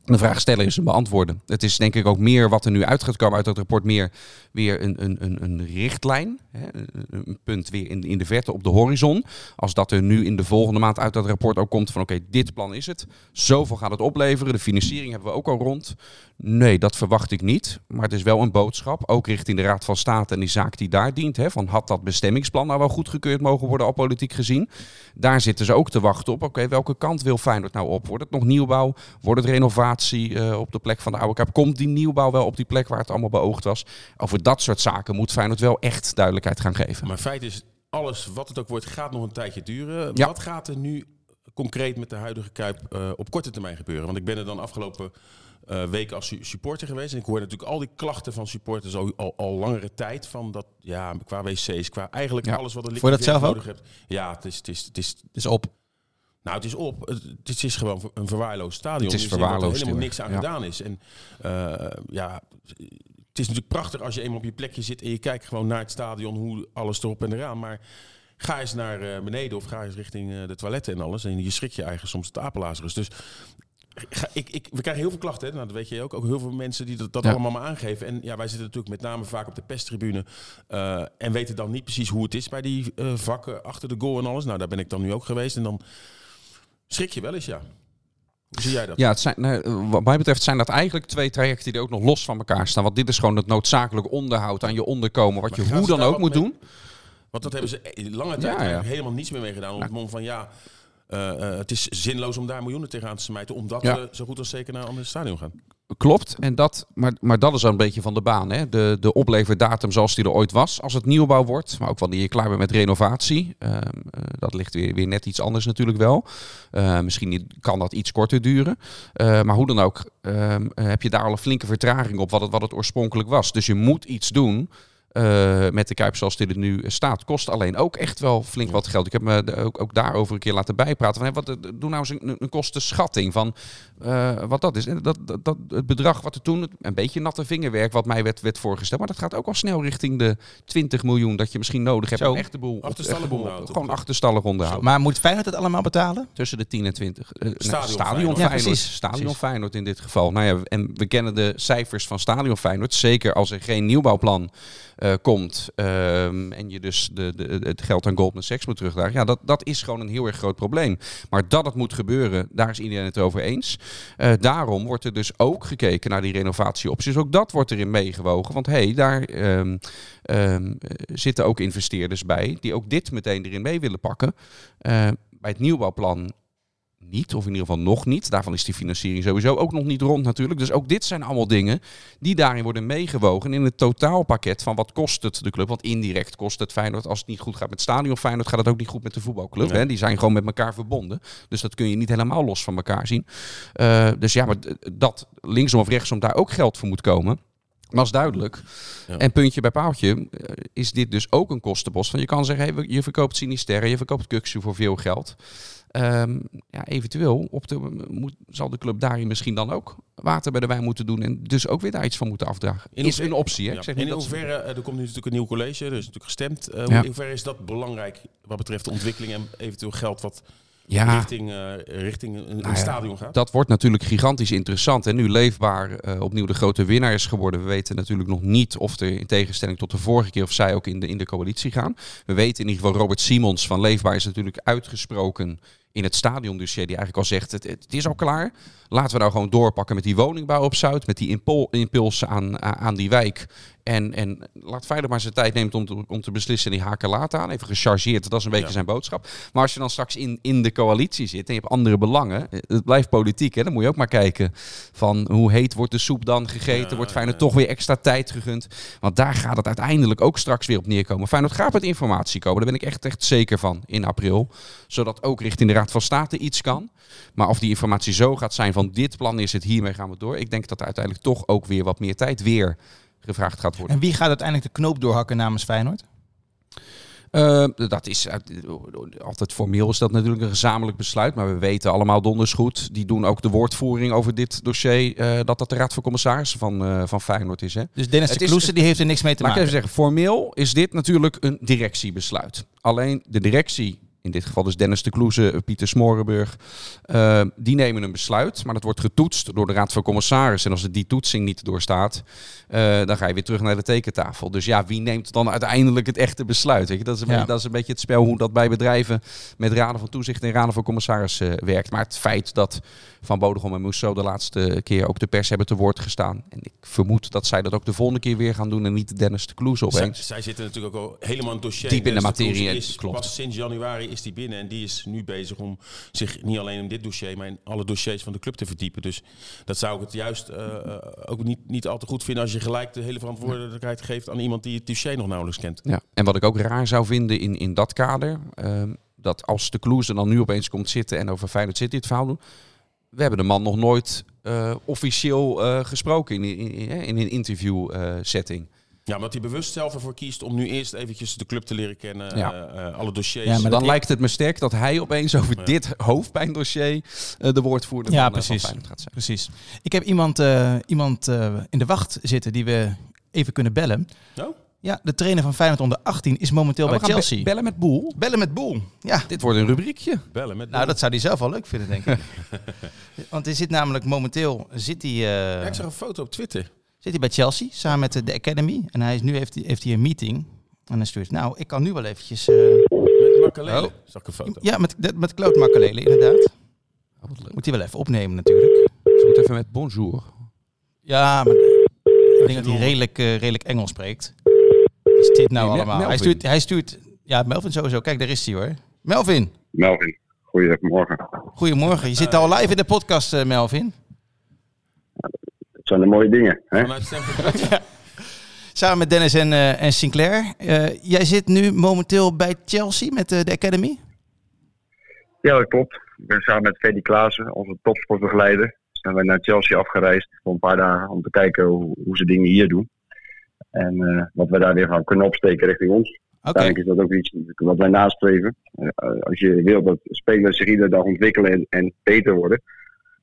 S3: De vraag stellen is een beantwoorden. Het is denk ik ook meer wat er nu uit gaat komen uit dat rapport, meer weer een, een, een, richtlijn. Hè, een punt weer in, in de verte op de horizon. Als dat er nu in de volgende maand uit dat rapport ook komt van oké, dit plan is het. Zoveel gaat het opleveren. De financiering hebben we ook al rond. Nee, dat verwacht ik niet. Maar het is wel een boodschap, ook richting de Raad van State en die zaak die daar dient. Hè, van had dat bestemmingsplan nou wel goedgekeurd mogen worden, al politiek gezien. Daar zitten ze ook te wachten op. Oké, okay, welke kant wil Feyenoord nou op? Wordt het nog nieuwbouw? Wordt het renovatie uh, op de plek van de oude Kuip? Komt die nieuwbouw wel op die plek waar het allemaal beoogd was? Over dat soort zaken moet Feyenoord wel echt duidelijkheid gaan geven.
S4: Maar feit is, alles wat het ook wordt, gaat nog een tijdje duren.
S3: Ja.
S4: Wat gaat er nu concreet met de huidige Kuip uh, op korte termijn gebeuren? Want ik ben er dan afgelopen uh, week als supporter geweest. En ik hoor natuurlijk al die klachten van supporters al, al, al langere tijd. Van dat, ja, qua wc's, qua eigenlijk
S2: Ja.
S4: alles wat er
S2: zelf
S4: nodig hebt. Ja, het is, het is, het is,
S2: Het is op.
S4: nou, het is op. Het, is gewoon een verwaarloosd stadion.
S3: Het is
S4: de dat er
S3: verwaarloosd,
S4: helemaal niks aan
S3: Ja.
S4: gedaan is. En eh, ja, het is natuurlijk prachtig als je eenmaal op je plekje zit en je kijkt gewoon naar het stadion, hoe alles erop en eraan. Maar ga eens naar eh, beneden of ga eens richting eh, de toiletten en alles. En je schrik je eigen soms het apenlazerus. Dus ik, ik, we krijgen heel veel klachten, hè? Nou, dat weet je ook. Ook heel veel mensen die dat, dat allemaal maar aangeven. En ja, wij zitten natuurlijk met name vaak op de pesttribune. Uh, en weten dan niet precies hoe het is bij die uh, vakken achter de goal en alles. Nou, daar ben ik dan nu ook geweest. En dan schrik je wel eens, ja. Hoe zie jij dat?
S3: Ja, het zijn, nou, wat mij betreft zijn dat eigenlijk twee trajecten die ook nog los van elkaar staan. Want dit is gewoon het noodzakelijk onderhoud aan je onderkomen. Wat je hoe dan ook moet doen.
S4: Want dat hebben ze lange tijd ja, ja. helemaal niets meer mee gedaan. Op het moment van ja, het is zinloos om daar miljoenen tegenaan te smijten. Omdat ja. we zo goed als zeker naar een ander stadion gaan.
S3: Klopt, en dat, maar, maar dat is al een beetje van de baan. Hè? De, de opleverdatum zoals die er ooit was, als het nieuwbouw wordt. Maar ook wanneer je klaar bent met renovatie. Uh, dat ligt weer, weer net iets anders natuurlijk wel. misschien kan dat iets korter duren. maar hoe dan ook, ehm, heb je daar al een flinke vertraging op wat het, wat het oorspronkelijk was. Dus je moet iets doen uh, met de Kuip zoals dit er nu staat. Kost alleen ook echt wel flink wat geld. Ik heb me ook, ook daarover een keer laten bijpraten. Van, wat, doe nou eens een, een kostenschatting van uh, wat dat is. En dat, dat, dat, het bedrag wat er toen, een beetje natte vingerwerk wat mij werd, werd voorgesteld. Maar dat gaat ook al snel richting de 20 miljoen dat je misschien nodig hebt. Zo. Om echt de boel. Gewoon achterstallig onderhouden.
S2: Maar moet Feyenoord het allemaal betalen?
S3: Tussen de 10 en 20.
S4: Uh, stadion,
S3: stadion Feyenoord. Ja, stadion Feyenoord in dit geval. Nou ja, en we kennen de cijfers van Stadion Feyenoord. Zeker als er geen nieuwbouwplan uh, komt um, en je dus de, de, het geld aan Goldman Sachs moet terugdragen. Ja, dat, dat is gewoon een heel erg groot probleem. Maar dat het moet gebeuren, daar is iedereen het over eens. Uh, daarom wordt er dus ook gekeken naar die renovatieopties. Ook dat wordt erin meegewogen. Want hé, hey, daar um, um, zitten ook investeerders bij die ook dit meteen erin mee willen pakken. Uh, bij het nieuwbouwplan niet, of in ieder geval nog niet. Daarvan is die financiering sowieso ook nog niet rond natuurlijk. Dus ook dit zijn allemaal dingen die daarin worden meegewogen in het totaalpakket van wat kost het de club. Want indirect kost het Feyenoord, als het niet goed gaat met stadion Feyenoord, gaat het ook niet goed met de voetbalclub. Hè? Die zijn gewoon met elkaar verbonden. Dus dat kun je niet helemaal los van elkaar zien. Uh, dus ja, maar dat linksom of rechtsom daar ook geld voor moet komen. Was duidelijk. Ja. En puntje bij paaltje is dit dus ook een kostenpost. Van je kan zeggen, hey, je verkoopt Sinister, je verkoopt Kuxu voor veel geld. Um, ja, eventueel op de, moet, zal de club daarin misschien dan ook water bij de wijn moeten doen en dus ook weer daar iets van moeten afdragen. In is een optie. Hè?
S4: Ja. Ik zeg in hoeverre, er komt nu natuurlijk een nieuw college, er is natuurlijk gestemd. Uh, ja. In hoeverre is dat belangrijk wat betreft de ontwikkeling en eventueel geld wat ja. richting, uh, richting een, nou ja, stadion gaat.
S3: Dat wordt natuurlijk gigantisch interessant. En nu Leefbaar uh, opnieuw de grote winnaar is geworden. We weten natuurlijk nog niet of er in tegenstelling tot de vorige keer of zij ook in de, in de coalitie gaan. We weten in ieder geval Robert Simons van Leefbaar is natuurlijk uitgesproken in het stadiondossier die eigenlijk al zegt, het, het, is al klaar. Laten we nou gewoon doorpakken met die woningbouw op Zuid, met die impul impulsen aan, aan die wijk. En, en laat Feyenoord maar zijn tijd nemen om te, om te beslissen die haken laten aan. Even gechargeerd, dat is een beetje ja. zijn boodschap. Maar als je dan straks in, in de coalitie zit en je hebt andere belangen, het blijft politiek, hè, dan moet je ook maar kijken van hoe heet wordt de soep dan gegeten, ja, wordt Feyenoord ja. toch weer extra tijd gegund. Want daar gaat het uiteindelijk ook straks weer op neerkomen. Feyenoord gaat met informatie komen, daar ben ik echt, echt zeker van in april. Zodat ook richting de Raad van State iets kan. Maar of die informatie zo gaat zijn van dit plan is het, hiermee gaan we door. Ik denk dat er uiteindelijk toch ook weer wat meer tijd weer gevraagd gaat worden.
S2: En wie gaat uiteindelijk de knoop doorhakken namens Feyenoord?
S3: Uh, dat is altijd formeel is dat natuurlijk een gezamenlijk besluit, maar we weten allemaal donders goed. Die doen ook de woordvoering over dit dossier. Uh, dat dat de raad van commissarissen van, uh, van Feyenoord is. Hè?
S2: Dus Dennis de die heeft er niks mee te maken.
S3: Ik even zeggen, formeel is dit natuurlijk een directiebesluit. Alleen de directie in dit geval dus Dennis de Kloeze, Pieter Smorenburg, uh, die nemen een besluit, maar dat wordt getoetst door de Raad van Commissarissen. En als die toetsing niet doorstaat, uh, dan ga je weer terug naar de tekentafel. Dus ja, wie neemt dan uiteindelijk het echte besluit? Weet je? Dat, is een ja. beetje, dat is een beetje het spel hoe dat bij bedrijven met raden van toezicht en raden van commissarissen werkt. Maar het feit dat Van Bodegom en Moesso de laatste keer ook de pers hebben te woord gestaan. En ik vermoed dat zij dat ook de volgende keer weer gaan doen en niet Dennis de Kloeze opeens.
S4: Zij, zij zitten natuurlijk ook al helemaal in het dossier.
S3: Diep in de materie,
S4: is
S3: klopt.
S4: Pas sinds januari is die binnen en die is nu bezig om zich niet alleen in dit dossier, maar in alle dossiers van de club te verdiepen. Dus dat zou ik het juist uh, ook niet, niet al te goed vinden als je gelijk de hele verantwoordelijkheid geeft aan iemand die het dossier nog nauwelijks kent.
S3: Ja, en wat ik ook raar zou vinden in, in dat kader, uh, dat als de Kloes er dan nu opeens komt zitten en over Feyenoord City het verhaal doen, we hebben de man nog nooit uh, officieel gesproken in, in, in, in een interview setting.
S4: Ja, omdat hij bewust zelf ervoor kiest om nu eerst eventjes de club te leren kennen, ja. uh, alle dossiers.
S3: Ja, maar dan lijkt het me sterk dat hij opeens over ja. dit hoofdpijndossier uh, de woordvoerder
S2: ja,
S3: van,
S2: precies.
S3: van gaat zijn.
S2: Precies. Ik heb iemand, uh, iemand in de wacht zitten die we even kunnen bellen.
S4: Oh?
S2: Ja, de trainer van Feyenoord onder 18 is momenteel
S3: Oh,
S2: bij
S3: we gaan
S2: Chelsea.
S3: be- bellen met Boel.
S2: Bellen met Boel. Ja,
S3: Dit wordt een rubriekje.
S4: Bellen met
S2: nou dat zou hij zelf wel leuk vinden, denk ik. Want hij zit namelijk momenteel zit hij, eh,
S4: Ja, ik zag een foto op Twitter.
S2: Zit hij bij Chelsea samen met de, de Academy. En hij is, nu heeft hij, heeft hij een meeting. En hij stuurt, nou, ik kan nu wel eventjes... eh,
S4: Met Makalele.
S2: Oh.
S4: Zag ik een foto.
S2: ja, met, met Claude Makelele, inderdaad.
S3: Oh, wat leuk.
S2: Moet hij wel even opnemen natuurlijk.
S3: Ze moet even met bonjour.
S2: Ja, maar ik denk dat hij redelijk, eh, redelijk Engels spreekt. Wat is dit nou
S3: Nee,
S2: allemaal? Hij stuurt, hij stuurt... Ja, Melvin sowieso. Kijk, daar is hij hoor. Melvin,
S8: Melvin, goedemorgen.
S2: goedemorgen. Je zit al live in de podcast, eh, Melvin.
S8: Zijn de mooie dingen. Hè?
S2: Samen met Dennis en, eh, en Sinclair. Eh, jij zit nu momenteel bij Chelsea met eh, de Academy.
S8: Ja, dat klopt. Ik ben samen met Freddy Klaassen, onze topsportbegeleider, zijn wij naar Chelsea afgereisd voor een paar dagen om te kijken hoe, hoe ze dingen hier doen. En eh, wat wij daar weer gaan kunnen opsteken richting ons. Uiteindelijk is dat ook iets wat wij nastreven. Als je wil dat spelers zich iedere dag ontwikkelen en, en beter worden,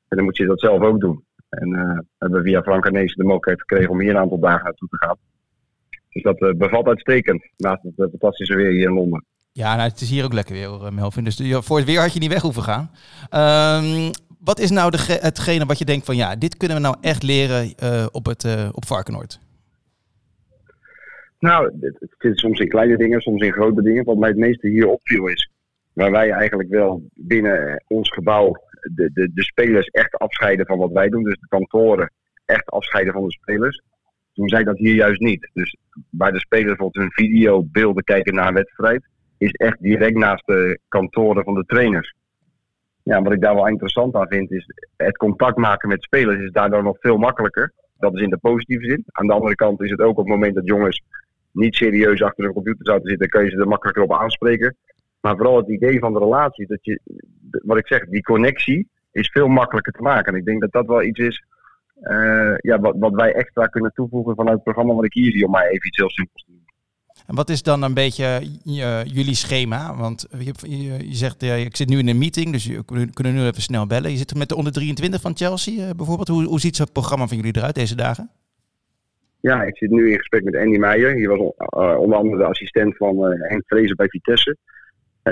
S8: dan moet je dat zelf ook doen. En eh hebben we via Frank Arnees de mogelijkheid gekregen om hier een aantal dagen naartoe te gaan. Dus dat eh, bevalt uitstekend, naast het eh, fantastische weer hier in Londen.
S2: Ja, nou, het is hier ook lekker weer, hoor, Melvin. Dus voor het weer had je niet weg hoeven gaan. Ehm, wat is nou de, hetgene wat je denkt van... Ja, dit kunnen we nou echt leren op, het, op Varkenoord?
S8: Nou, het, zit soms in kleine dingen, soms in grote dingen. Wat mij het meeste hier opviel is, waar wij eigenlijk wel binnen ons gebouw de, de, de spelers echt afscheiden van wat wij doen. Dus de kantoren echt afscheiden van de spelers. Doen zij dat hier juist niet. Dus waar de spelers bijvoorbeeld hun videobeelden kijken naar een wedstrijd, is echt direct naast de kantoren van de trainers. Ja, wat ik daar wel interessant aan vind, is het contact maken met spelers is daardoor nog veel makkelijker. Dat is in de positieve zin. Aan de andere kant is het ook op het moment dat jongens niet serieus achter een computer zouden zitten, kan je ze er makkelijker op aanspreken. Maar vooral het idee van de relatie, dat je, wat ik zeg, die connectie is veel makkelijker te maken. En ik denk dat dat wel iets is eh, ja, wat, wat wij extra kunnen toevoegen vanuit het programma wat ik hier zie, om maar even iets heel simpels te doen.
S2: En wat is dan een beetje eh, jullie schema? Want je, je, je zegt, ik zit nu in een meeting, dus we kunnen nu even snel bellen. Je zit met de onder 23 van Chelsea eh, bijvoorbeeld. Hoe, hoe ziet zo'n programma van jullie eruit deze dagen?
S8: Ja, ik zit nu in gesprek met Andy Meijer. Die was onder andere de assistent van Henk Vrezen bij Vitesse.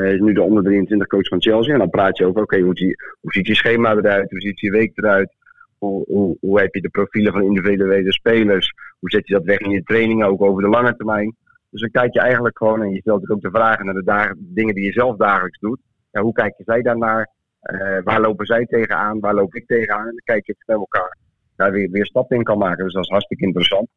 S8: Hij is nu de onder 23 coach van Chelsea. En dan praat je over, oké, hoe, zie- hoe ziet je schema eruit? Hoe ziet je week eruit? Hoe, hoe, heb je de profielen van individuele spelers? Hoe zet je dat weg in je trainingen, ook over de lange termijn? Dus dan kijk je eigenlijk gewoon, en je stelt ook de vragen naar de dingen die je zelf dagelijks doet. Ja, hoe kijken zij daarnaar? Uh, waar lopen zij tegenaan? Waar loop ik tegenaan? En dan kijk je met elkaar daar weer, weer stappen in kan maken. Dus dat is hartstikke interessant.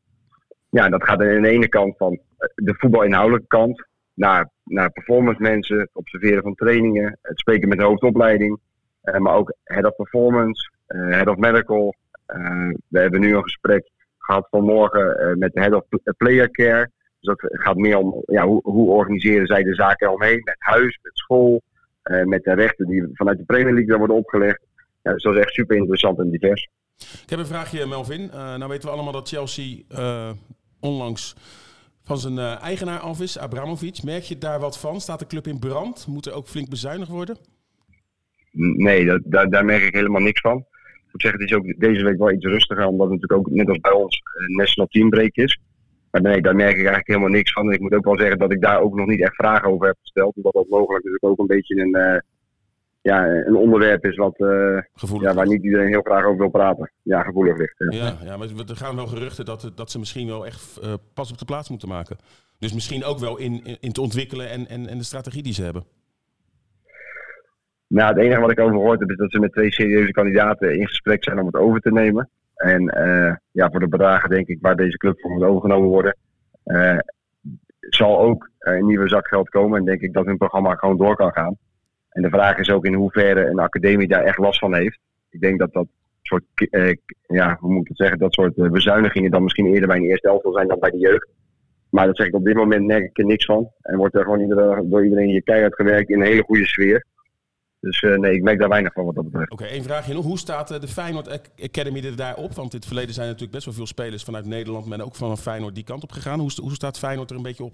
S8: Ja, dat gaat aan de ene kant van de voetbalinhoudelijke kant naar, performance mensen, het observeren van trainingen, het spreken met de hoofdopleiding, uh, maar ook head of performance, uh, head of medical. Uh, we hebben nu een gesprek gehad vanmorgen met de head of player care. Dus dat gaat meer om ja, hoe, hoe organiseren zij de zaken omheen, met huis, met school, met de rechten die vanuit de Premier League dan worden opgelegd. Ja, dus dat is echt super interessant en divers.
S4: Ik heb een vraagje, Melvin. Nou weten we allemaal dat Chelsea onlangs van zijn uh, eigenaar af is, Abramovic. Merk je daar wat van? Staat de club in brand? Moet er ook flink bezuinigd worden?
S8: Nee, dat, daar, merk ik helemaal niks van. Ik moet zeggen, het is ook deze week wel iets rustiger, omdat het natuurlijk ook net als bij ons een national teambreak is. Maar nee, daar merk ik eigenlijk helemaal niks van. En ik moet ook wel zeggen dat ik daar ook nog niet echt vragen over heb gesteld. Omdat dat mogelijk natuurlijk ook een beetje een, uh, ja, een onderwerp is wat, uh, ja, waar niet iedereen heel graag over wil praten. Ja, gevoelig ligt. Ja,
S4: ja, ja maar er gaan wel geruchten dat, dat ze misschien wel echt uh, pas op de plaats moeten maken. Dus misschien ook wel in, in, in te ontwikkelen en, en, en de strategie die ze hebben.
S8: Nou, het enige wat ik over gehoord heb is dat ze met twee serieuze kandidaten in gesprek zijn om het over te nemen. En uh, ja, voor de bedragen denk ik waar deze club voor moet overgenomen worden, uh, zal ook een nieuwe zak geld komen. En denk ik dat hun programma gewoon door kan gaan. En de vraag is ook in hoeverre een academie daar echt last van heeft. Ik denk dat dat soort, uh, ja, hoe moet ik het zeggen, dat soort bezuinigingen dan misschien eerder bij een eerste elftal zijn dan bij de jeugd. Maar dat zeg ik op dit moment merk ik er niks van. En wordt er gewoon iedere, door iedereen hier keihard gewerkt in een hele goede sfeer. Dus uh, nee, ik merk daar weinig van wat dat betreft.
S4: Oké, okay, één vraagje nog. Hoe staat de Feyenoord Academy er daarop? Want in het verleden zijn natuurlijk best wel veel spelers vanuit Nederland, maar ook van Feyenoord die kant op gegaan. Hoe, hoe staat Feyenoord er een beetje op?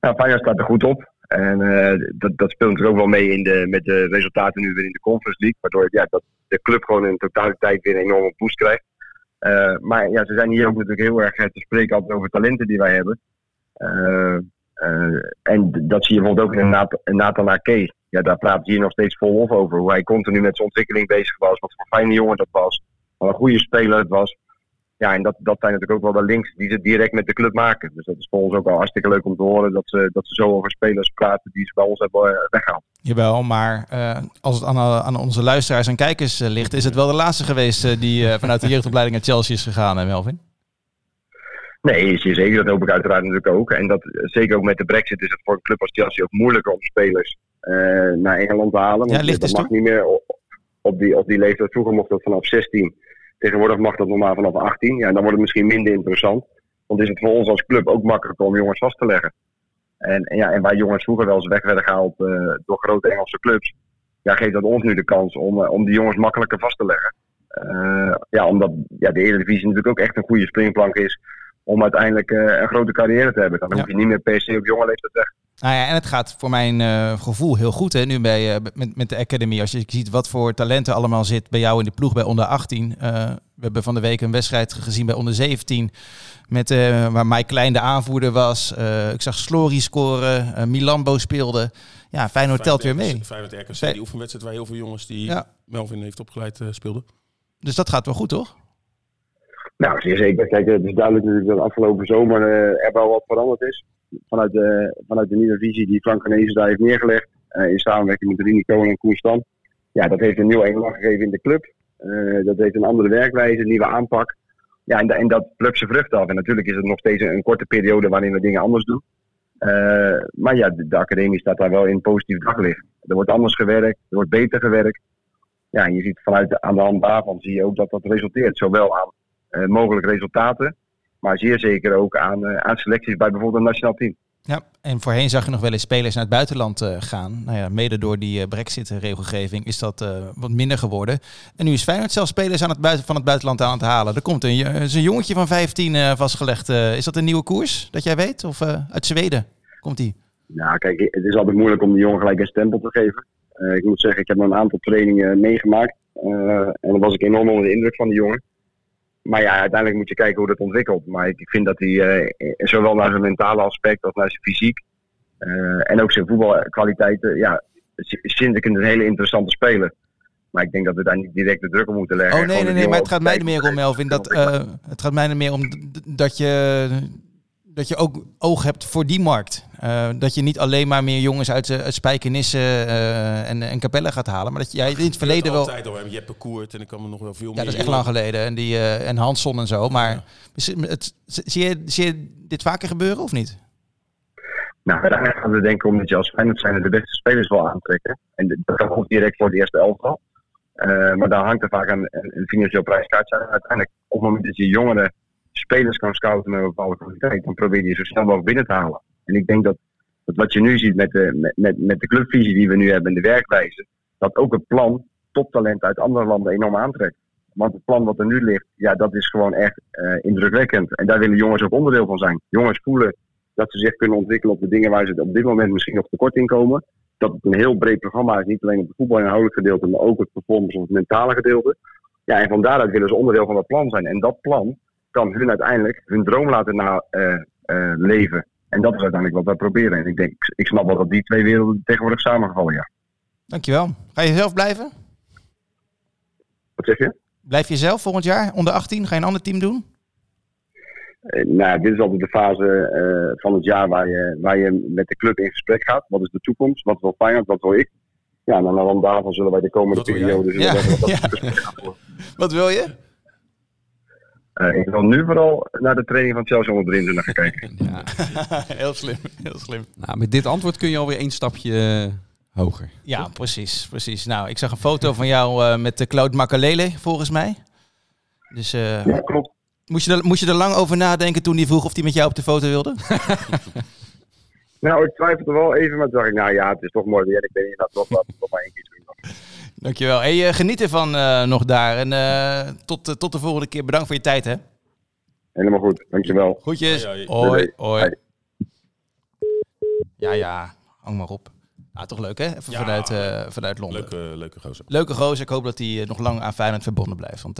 S8: Nou, Feyenoord staat er goed op. En uh, dat, dat speelt natuurlijk ook wel mee in de, met de resultaten nu weer in de Conference League. Waardoor ja, dat de club gewoon in totaliteit weer een enorme boost krijgt. maar ja, ze zijn hier ook natuurlijk heel erg te spreken altijd over talenten die wij hebben. en dat zie je bijvoorbeeld ook in Nathan, Nathan Ake. Ja, daar praat hier nog steeds volop over. Hoe hij continu met zijn ontwikkeling bezig was. Wat voor fijne jongen dat was. Wat een goede speler het was. Ja, en dat, dat zijn natuurlijk ook wel de links die ze direct met de club maken. Dus dat is voor ons ook al hartstikke leuk om te horen dat ze, dat ze zo over spelers praten die ze bij ons hebben eh, weggehaald.
S2: Jawel, maar uh, als het aan, aan, onze luisteraars en kijkers uh, ligt, is het wel de laatste geweest die vanuit de jeugdopleiding naar Chelsea is gegaan, hè, Melvin?
S8: Nee, zeker. Dat hoop ik uiteraard natuurlijk ook. En dat, zeker ook met de brexit is het voor een club als Chelsea ook moeilijker om spelers naar Engeland te halen.
S2: Want ja, ligt
S8: dat
S2: dus
S8: mag niet meer op, op, die, op die leeftijd. Vroeger mocht dat vanaf 16. Tegenwoordig mag dat normaal vanaf 18. Ja, dan wordt het misschien minder interessant. Want is het voor ons als club ook makkelijker om jongens vast te leggen. En, en ja, en waar jongens vroeger wel eens weg werden gehaald uh, door grote Engelse clubs. Ja, geeft dat ons nu de kans om, uh, om die jongens makkelijker vast te leggen. Uh, ja, omdat ja, de Eredivisie natuurlijk ook echt een goede springplank is om uiteindelijk een grote carrière te hebben. Dan ja. hoef je niet meer per se op jonge leeftijd weg.
S2: Nou ja, en het gaat voor mijn uh, gevoel heel goed hè, nu bij, uh, met, met de Academy. Als je ziet wat voor talenten allemaal zit bij jou in de ploeg bij onder 18. Uh, we hebben van de week een wedstrijd gezien bij onder 17. Met, waar Mike Klein de aanvoerder was. ik zag Slory scoren. Milambo speelde. Ja, Feyenoord telt weer mee.
S4: Feyenoord RKC, die oefenwedstrijd waar heel veel jongens die ja. Melvin heeft opgeleid speelden.
S2: Dus dat gaat wel goed, toch?
S8: Nou, zeer zeker. Kijk, het is duidelijk natuurlijk dat afgelopen zomer er wel wat veranderd is vanuit de, vanuit de nieuwe visie die Frank Renezen daar heeft neergelegd. Uh, in samenwerking met Rini Koning en Koen Stam. Ja, dat heeft een nieuw elan gegeven in de club. Uh, dat heeft een andere werkwijze, een nieuwe aanpak. Ja, en, en dat plukt zijn vrucht af. En natuurlijk is het nog steeds een, korte periode waarin we dingen anders doen. Uh, maar ja, de, de, academie staat daar wel in positief daglicht. Er wordt anders gewerkt, er wordt beter gewerkt. Ja, en je ziet vanuit aan de hand daarvan zie je ook dat dat resulteert. Zowel aan mogelijke resultaten, maar zeer zeker ook aan, uh, aan selecties bij bijvoorbeeld een nationaal team.
S2: Ja, en voorheen zag je nog wel eens spelers naar het buitenland uh, gaan. Nou ja, mede door die uh, brexit-regelgeving is dat wat minder geworden. En nu is Feyenoord zelfs spelers aan het buiten, van het buitenland aan het halen. Er komt een, een jongetje van 15 vastgelegd. is dat een nieuwe koers, dat jij weet? Of uit Zweden komt die?
S8: Nou, kijk, het is altijd moeilijk om de jongen gelijk een stempel te geven. ik moet zeggen, ik heb een aantal trainingen meegemaakt. en dan was ik enorm onder de indruk van die jongen maar ja, uiteindelijk moet je kijken hoe dat ontwikkelt. Maar ik vind dat hij uh, zowel naar zijn mentale aspect als naar zijn fysiek uh, en ook zijn voetbalkwaliteiten, ja, vind ik een hele interessante speler. Maar ik denk dat we daar niet direct de druk op moeten leggen.
S2: Oh nee, nee, nee, maar het gaat mij er meer om, Melvin. Dat, uh, het gaat mij er meer om dat je dat je ook oog hebt voor die markt. Uh, dat je niet alleen maar meer jongens uit, uh, uit Spijkenissen uh, en, en Capelle gaat halen. Maar dat je ja, in het verleden wel...
S4: altijd al. Jeppe Koert en ik kan me nog wel veel
S2: ja,
S4: meer...
S2: dat is echt lang geleden. En, die, en Hansson en zo. Maar ja. het, zie, je, zie je dit vaker gebeuren of niet?
S8: Nou, daar gaan we denken omdat je als Feyenoord zijn de beste spelers wel aantrekken. En dat kan ook direct voor de eerste elftal. maar daar hangt er vaak een, een financieel prijskaartje aan. Uiteindelijk, op het moment dat je jongeren spelers kan scouten met een bepaalde kwaliteit, dan probeer je zo snel mogelijk binnen te halen. En ik denk dat, dat wat je nu ziet met de, met, met de clubvisie die we nu hebben en de werkwijze, dat ook het plan toptalent uit andere landen enorm aantrekt. Want het plan wat er nu ligt, ja, dat is gewoon echt uh, indrukwekkend. En daar willen jongens ook onderdeel van zijn. Jongens voelen dat ze zich kunnen ontwikkelen op de dingen waar ze op dit moment misschien nog tekort in komen. Dat het een heel breed programma is, niet alleen op het voetbalinhoudelijk gedeelte, maar ook het performance of het mentale gedeelte. Ja, en van daaruit willen ze onderdeel van dat plan zijn. En dat plan, kan hun uiteindelijk hun droom laten na, uh, uh, leven. En dat is uiteindelijk wat wij proberen. En ik denk, ik snap wel dat die twee werelden tegenwoordig samengevallen, ja.
S2: Dankjewel. Ga je zelf blijven?
S8: Wat zeg je?
S2: Blijf je zelf volgend jaar onder 18? Ga je een ander team doen?
S8: Uh, nou, dit is altijd de fase uh, van het jaar waar je, waar je met de club in gesprek gaat. Wat is de toekomst? Wat wil Feyenoord? Wat wil ik? Ja, en dan daarvan zullen wij de komende periode...
S2: Ja. ja. Wat wil je?
S8: Uh, ik wil nu vooral naar de training van Chelsea onder 23 gaan kijken.
S2: Ja. heel slim, heel slim.
S3: Nou, met dit antwoord kun je alweer één stapje uh, hoger.
S2: Ja, toch? precies, precies. Nou, ik zag een foto van jou uh, met de Claude Makalele, volgens mij. Dus,
S8: ja, klopt.
S2: Moest je, er, moest je er lang over nadenken toen hij vroeg of hij met jou op de foto wilde?
S8: nou, ik twijfelde wel even, maar toen dacht ik, nou ja, het is toch mooi weer. Ik weet niet, dat nog wat, nog maar één.
S2: Dankjewel. Hey, uh, geniet ervan uh, nog daar. En uh, tot, tot de volgende keer. Bedankt voor je tijd, hè?
S8: Helemaal goed. Dankjewel.
S2: Goedjes. Hoi, hoi. Ja, ja. Hang maar op. Ah, toch leuk, hè? Even ja, vanuit, vanuit Londen.
S4: Leuke, leuke gozer.
S2: Leuke gozer. Ik hoop dat hij nog lang aan Feyenoord verbonden blijft. Want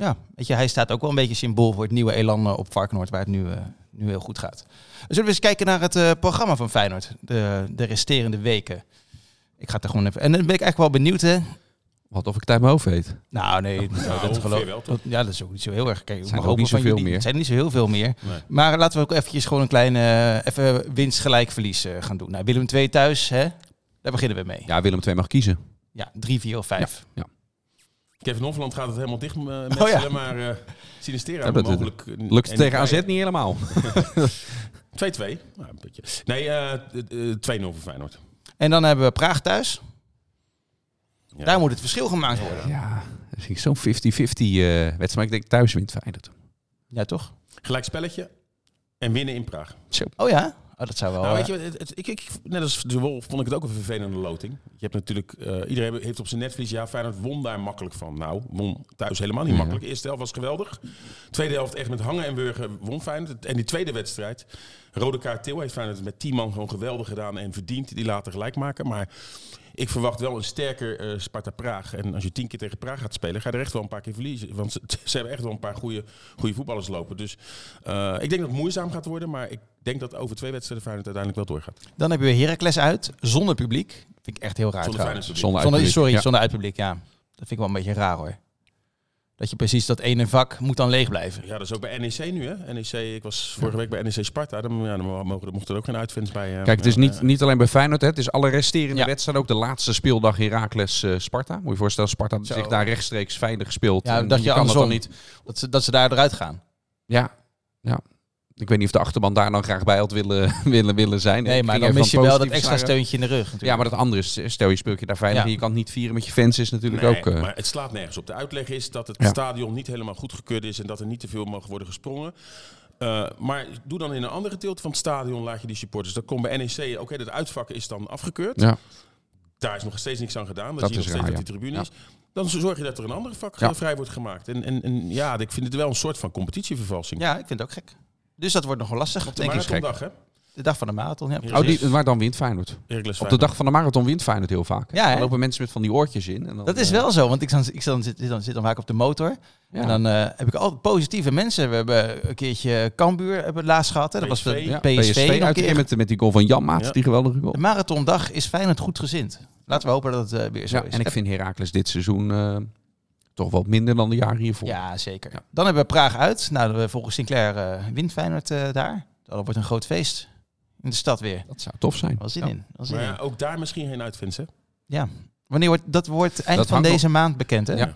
S2: ja, weet je, hij staat ook wel een beetje symbool voor het nieuwe elan eh, op Varkenoord, waar het nu, eh, nu heel goed gaat. Zullen we eens kijken naar het eh, programma van Feyenoord, de, de resterende weken. Ik ga het er gewoon even... En dan ben ik eigenlijk wel benieuwd, hè.
S3: Wat of ik het uit mijn hoofd weet.
S2: Nou, nee, nou, dat
S4: ongeveer
S2: geloof
S4: wel, toch?
S2: dat- Ja, dat is ook niet zo heel erg. Kijk, ik
S3: Zijn er ook niet zoveel meer.
S2: zijn er niet zo heel veel meer.
S4: Nee.
S2: Maar laten we ook eventjes gewoon een klein eh, even winst gelijk verlies eh, gaan doen. Nou, Willem 2 thuis, hè? Daar beginnen we mee.
S3: Ja, Willem II mag kiezen.
S2: Ja, 3, 4 of 5.
S4: Kevin Hofland gaat het helemaal dicht uh,
S2: Oh ja.
S4: maar uh, Sinistera
S3: Ja, dat-
S4: mogelijk...
S3: Lukt het
S4: en
S3: tegen AZ niet helemaal.
S4: 2-2. Nou, een beetje. Nee, eh, eh, 2-0 voor Feyenoord.
S2: En dan hebben we Praag thuis.
S4: Ja.
S2: Daar moet het verschil gemaakt worden.
S3: Ja, dat vind ik zo'n 50-50 eh, wedstrijd. Maar ik denk thuis wint Feyenoord.
S2: Ja, toch?
S4: Gelijk spelletje en winnen in Praag.
S2: Oh ja? Oh, dat zou wel...
S4: Nou,
S2: eh,
S4: weet je, het, het- ik, ik, net als de Wolf vond ik het ook een vervelende loting. Je hebt natuurlijk, eh, iedereen heeft op zijn netvlies, ja, Feyenoord won daar makkelijk van. Nou, won thuis helemaal niet
S3: Ja.
S4: makkelijk. Eerste helft was geweldig. Tweede helft echt met hangen en wurgen won Feyenoord. En die tweede wedstrijd, rode kaart Til, heeft Feyenoord met 10 man gewoon geweldig gedaan en verdiend die later gelijk maken. Maar ik verwacht wel een sterker eh, Sparta Praag. En als je tien keer tegen Praag gaat spelen, ga je er echt wel een paar keer verliezen. Want ze, ze hebben echt wel een paar goede, goede voetballers lopen. Dus eh, ik denk dat het moeizaam gaat worden. Maar ik denk dat over twee wedstrijden Feyenoord uiteindelijk wel doorgaat.
S2: Dan hebben we Heracles uit, zonder publiek. Vind ik echt heel raar
S4: Zonder
S3: Zonder
S2: sorry,
S3: Ja.
S2: zonder uitpubliek, ja. Dat vind ik wel een beetje raar hoor. Dat je precies dat ene vak moet dan leeg blijven.
S4: Ja, dat is ook bij NEC nu, hè? NEC, ik was vorige week bij NEC Sparta. Dan, ja, dan mogen, er- mochten er ook geen uitfans bij. eh,
S3: Kijk, het is
S4: eh,
S3: niet, niet alleen bij Feyenoord. Hè. Het is alle resterende
S2: Ja.
S3: wedstrijden. Ook de laatste speeldag Heracles-Sparta. Moet je je voorstellen, Sparta
S2: Zo.
S3: zich daar rechtstreeks veilig speelt.
S2: Ja,
S3: En
S2: dat je
S3: kan het
S2: andersom
S3: dan niet.
S2: Dat ze, dat ze daar eruit gaan.
S3: Ja, ja. Ik weet niet of de achterban daar dan graag bij had willen, willen, willen zijn.
S2: Nee, maar dan mis je wel dat extra steuntje in de rug. natuurlijk.
S3: Ja, maar dat andere is, stel je speelt je daar veilig
S2: Ja.
S3: en je kan het niet vieren met je fans, is natuurlijk
S4: nee,
S3: ook... eh,
S4: maar het slaat nergens op. De uitleg is dat het
S3: Ja.
S4: stadion niet helemaal goedgekeurd is en dat er niet te veel mag worden gesprongen. Eh, maar doe dan in een andere gedeelte van het stadion, laat je die supporters. Dat komt bij NEC, oké, dat uitvakken is dan afgekeurd.
S3: ja.
S4: Daar is nog steeds niks aan gedaan. Dan
S3: Dat
S4: zie je
S3: is
S4: nog steeds
S3: raar,
S4: dat die tribune
S3: ja.
S4: is. Dan zorg je dat er een andere vak
S3: Ja.
S4: eh, vrij wordt gemaakt. En, en, en ja, ik vind het wel een soort van competitievervalsing.
S2: Ja, ik vind het ook gek. Dus dat wordt nog wel lastig,
S4: de
S2: denk ik.
S4: marathondag, hè?
S2: De dag van de marathon, ja.
S3: Oh, die, maar dan wint Feyenoord.
S4: Heracles
S3: Op de dag van de marathon wint Feyenoord heel vaak.
S2: Ja, hè?
S3: dan lopen mensen met van die oortjes in. En dan,
S2: Dat is
S3: eh,
S2: wel zo, want ik, dan, ik dan zit, dan zit dan vaak op de motor.
S3: ja.
S2: En dan eh, heb ik altijd positieve mensen. We hebben een keertje Cambuur hebben we laatst gehad. Hè. Dat was
S4: PSV.
S2: de
S3: Ja,
S2: PSV,
S3: uit
S2: keer.
S3: met, met die goal van Jan Maat,
S4: Ja.
S3: die geweldige goal.
S2: De marathondag is Feyenoord goed gezind. Laten we hopen dat het eh, weer zo
S3: Ja,
S2: is.
S3: en ik vind Heracles dit seizoen eh, toch wat minder dan de jaren hiervoor.
S2: Ja, zeker. Dan hebben we Praag uit. Nou, we- volgens Sinclair eh wint Feyenoord eh, daar. Dat wordt een groot feest in de stad weer.
S3: Dat zou tof zijn.
S2: Wel zin
S3: Ja.
S2: in. Wel zin
S4: Maar
S2: in.
S4: ja, ook daar misschien geen uitfans, hè?
S2: Ja. Wanneer wordt dat wordt eind
S3: Dat
S2: van deze maand bekend, hè?
S3: Ja.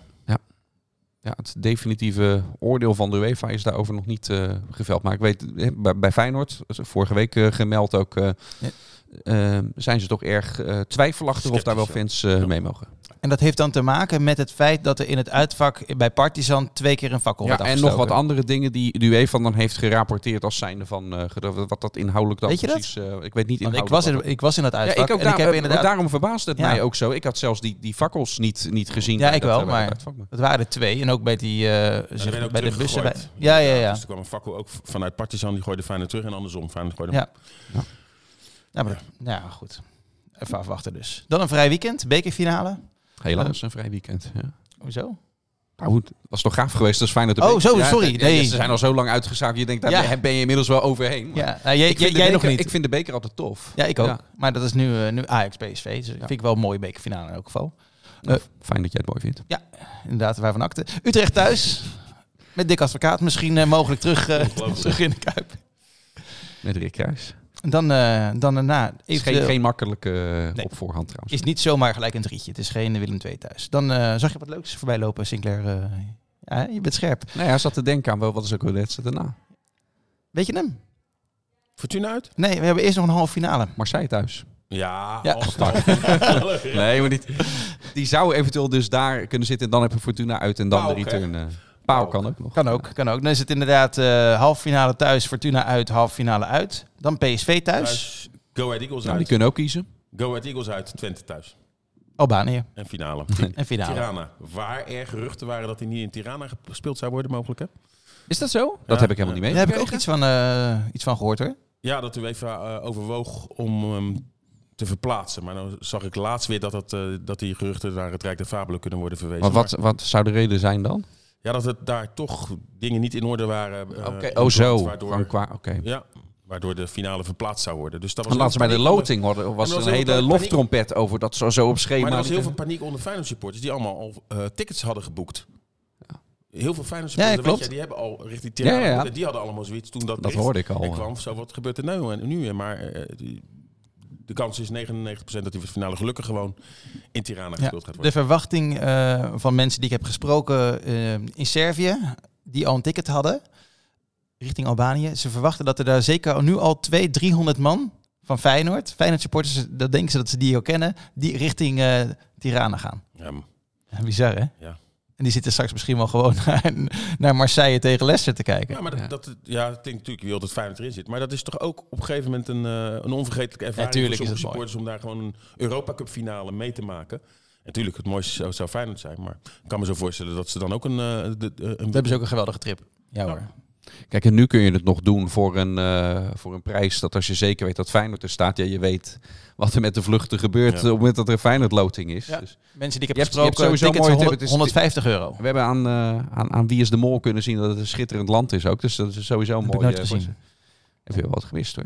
S3: Ja, het definitieve oordeel van de UEFA is daarover nog niet eh, geveld. Maar ik weet, bij, bij Feyenoord, vorige week gemeld ook,
S2: Ja.
S3: zijn ze toch erg eh, twijfelachtig of daar wel fans eh,
S4: Ja.
S3: mee mogen.
S2: En dat heeft dan te maken met het feit dat er in het uitvak bij Partizan twee keer een fakkel
S3: Ja,
S2: werd
S3: en nog wat
S2: afgestoken.
S3: andere dingen die de UEFA dan heeft gerapporteerd als zijnde van eh, gedro- wat dat inhoudelijk dan
S2: Weet je dat?
S3: precies... eh, ik weet niet
S2: Want ik was, in,
S3: dat-
S2: ik was in dat
S3: Ja,
S2: uitvak
S3: ik ook
S2: en
S3: daar,
S2: ik heb
S3: eh,
S2: inderdaad...
S3: Daarom verbaasde het
S2: Ja.
S3: mij ook zo. Ik had zelfs die, die fakkels niet, niet gezien.
S2: Ja, ik
S3: dat,
S2: wel, maar-
S3: dat.
S2: Het waren er twee. En ook bij, die, eh,
S4: Ja,
S2: bij de bussen. Bij, ja, ja, ja.
S4: Dus er kwam een fakkel ook vanuit Partizan, die gooide Feyenoord terug en andersom. Feyenoord gooide
S2: Ja. Ja, maar, ja, goed. Even afwachten dus. Dan een vrij weekend, bekerfinale.
S3: Helaas, een vrij weekend. Ja.
S2: Hoezo?
S3: Nou, het was toch gaaf geweest als Feyenoord...
S2: Oh, zo, sorry.
S3: ja,
S2: Nee.
S3: Ze zijn al zo lang uitgezaakt. Je denkt, daar
S2: Ja.
S3: ben- je inmiddels wel overheen. Maar
S2: Ja, nou, jij,
S3: ik
S2: jij,
S3: vind de
S2: jij nog
S3: beker-
S2: niet.
S3: Ik vind de beker altijd tof.
S2: ja, ik ook.
S3: Ja.
S2: Maar dat is nu, eh, nu Ajax PSV. Dus dat vind ik wel een mooie bekerfinale in elk geval.
S3: Nou, Fijn dat jij het mooi vindt.
S2: Inderdaad, waarvan akte. Utrecht thuis. Met Dick Advocaat misschien eh, mogelijk terug, eh, terug in de Kuip.
S3: Met Rick Kruis.
S2: En dan, eh, dan daarna...
S3: Het is geen, geen makkelijke eh,
S2: Nee.
S3: op voorhand trouwens.
S2: Is niet zomaar gelijk een drietje. Het is geen Willem II thuis. Dan eh, zag je wat leuks voorbij lopen, Sinclair. eh. ja, je bent scherp.
S3: Nee, hij zat te denken aan wel, wat is ook wel de wedstrijd daarna.
S2: Weet je hem?
S4: Fortuna uit?
S2: Nee, we hebben eerst nog een halve finale.
S3: Marseille thuis.
S4: Ja,
S2: Ja.
S4: als
S3: Nee, maar niet. Die zou eventueel dus daar kunnen zitten. En dan heb je Fortuna uit en dan de return. eh Pauw kan ook nog.
S2: Kan ook, kan ook. Dan is het inderdaad eh halve finale thuis, Fortuna uit, halve finale uit. Dan PSV thuis,
S4: thuis. Go Ahead Eagles
S3: Nou, die
S4: uit.
S3: kunnen ook kiezen.
S4: Go Ahead Eagles uit, Twente thuis.
S2: Albanië
S4: En finale.
S2: en finale.
S4: Tirana. Waar er geruchten waren dat hij niet in Tirana gespeeld zou worden, mogelijk hè?
S3: Is dat zo? Dat
S4: Ja.
S3: heb ik helemaal niet
S2: Daar
S3: mee.
S2: heb ik ook iets van, eh, iets van gehoord hoor.
S4: Ja, dat u even eh, overwoog om hem te verplaatsen. Maar dan zag ik laatst weer dat, dat, eh, dat die geruchten naar het Rijk der Fabelen kunnen worden verwezen.
S3: Maar wat, wat zou de reden zijn dan?
S4: Ja, dat het daar toch dingen niet in orde waren. uh,
S3: Oké, oh zo.
S4: Waardoor,
S3: Van qua- Oké.
S4: ja, waardoor de finale verplaatst zou worden. Dus dat was
S3: ze bij de loting horen, was
S4: En was
S3: een hele
S4: paniek.
S3: loftrompet over dat zo, zo op schema.
S4: Maar er was heel veel paniek onder Feyenoord supporters die allemaal al eh, tickets hadden geboekt. Heel veel Feyenoord supporters,
S2: Ja,
S4: weet
S2: klopt.
S4: je, die hebben al richting
S3: Ja,
S4: Tirana.
S3: ja, ja.
S4: geboekt. Die hadden allemaal zoiets toen dat
S3: Dat hoorde ik al.
S4: er kwam. Zo, wat gebeurt er nou en nu? Maar eh, die- de kans is 99% dat die finale gelukkig gewoon in Tirana
S2: Ja,
S4: gespeeld gaat
S2: de
S4: worden.
S2: verwachting eh, van mensen die ik heb gesproken in Servië, die al een ticket hadden, richting Albanië. Ze verwachten dat er daar zeker nu al 200, 300 man van Feyenoord, Feyenoord supporters, dat denken ze dat ze die ook kennen, die richting eh, Tirana gaan.
S4: Ja,
S2: bizar hè?
S4: Ja.
S2: En die zitten straks misschien wel gewoon naar, naar Marseille tegen Leicester te kijken.
S4: ja, maar dat,
S3: Ja.
S4: dat, ja, klinkt natuurlijk, je wilt dat Feyenoord erin zit. Maar dat is toch ook op een gegeven moment een, eh, een onvergetelijke ervaring voor sommige
S2: mooi.
S4: supporters om daar gewoon een Europa Cup finale mee te maken. Natuurlijk, het mooiste zou, zou Feyenoord zijn. Maar ik kan me zo voorstellen dat ze dan ook een... eh, de, een
S2: Dat hebben ze ook een geweldige trip. Ja hoor.
S3: Kijk, en nu kun je het nog doen voor een, eh, voor een prijs dat als je zeker weet dat Feyenoord er staat, ja, je weet wat er met de vluchten gebeurt
S4: Ja.
S3: op het moment dat er een Feyenoord-loting is.
S2: Ja.
S3: Dus
S2: Mensen die ik
S3: Je
S2: heb
S3: hebt- je hebt
S2: gesproken,
S3: sowieso
S2: tickets
S3: mooi-
S2: van
S3: het is-
S2: 150 euro.
S3: we hebben aan, eh, aan, aan Wie is de Mol kunnen zien dat het een schitterend land is ook. Dus dat is sowieso
S2: Heb ik
S3: mooi.
S2: nooit
S3: eh, voor. Heb je wel wat gemist hoor.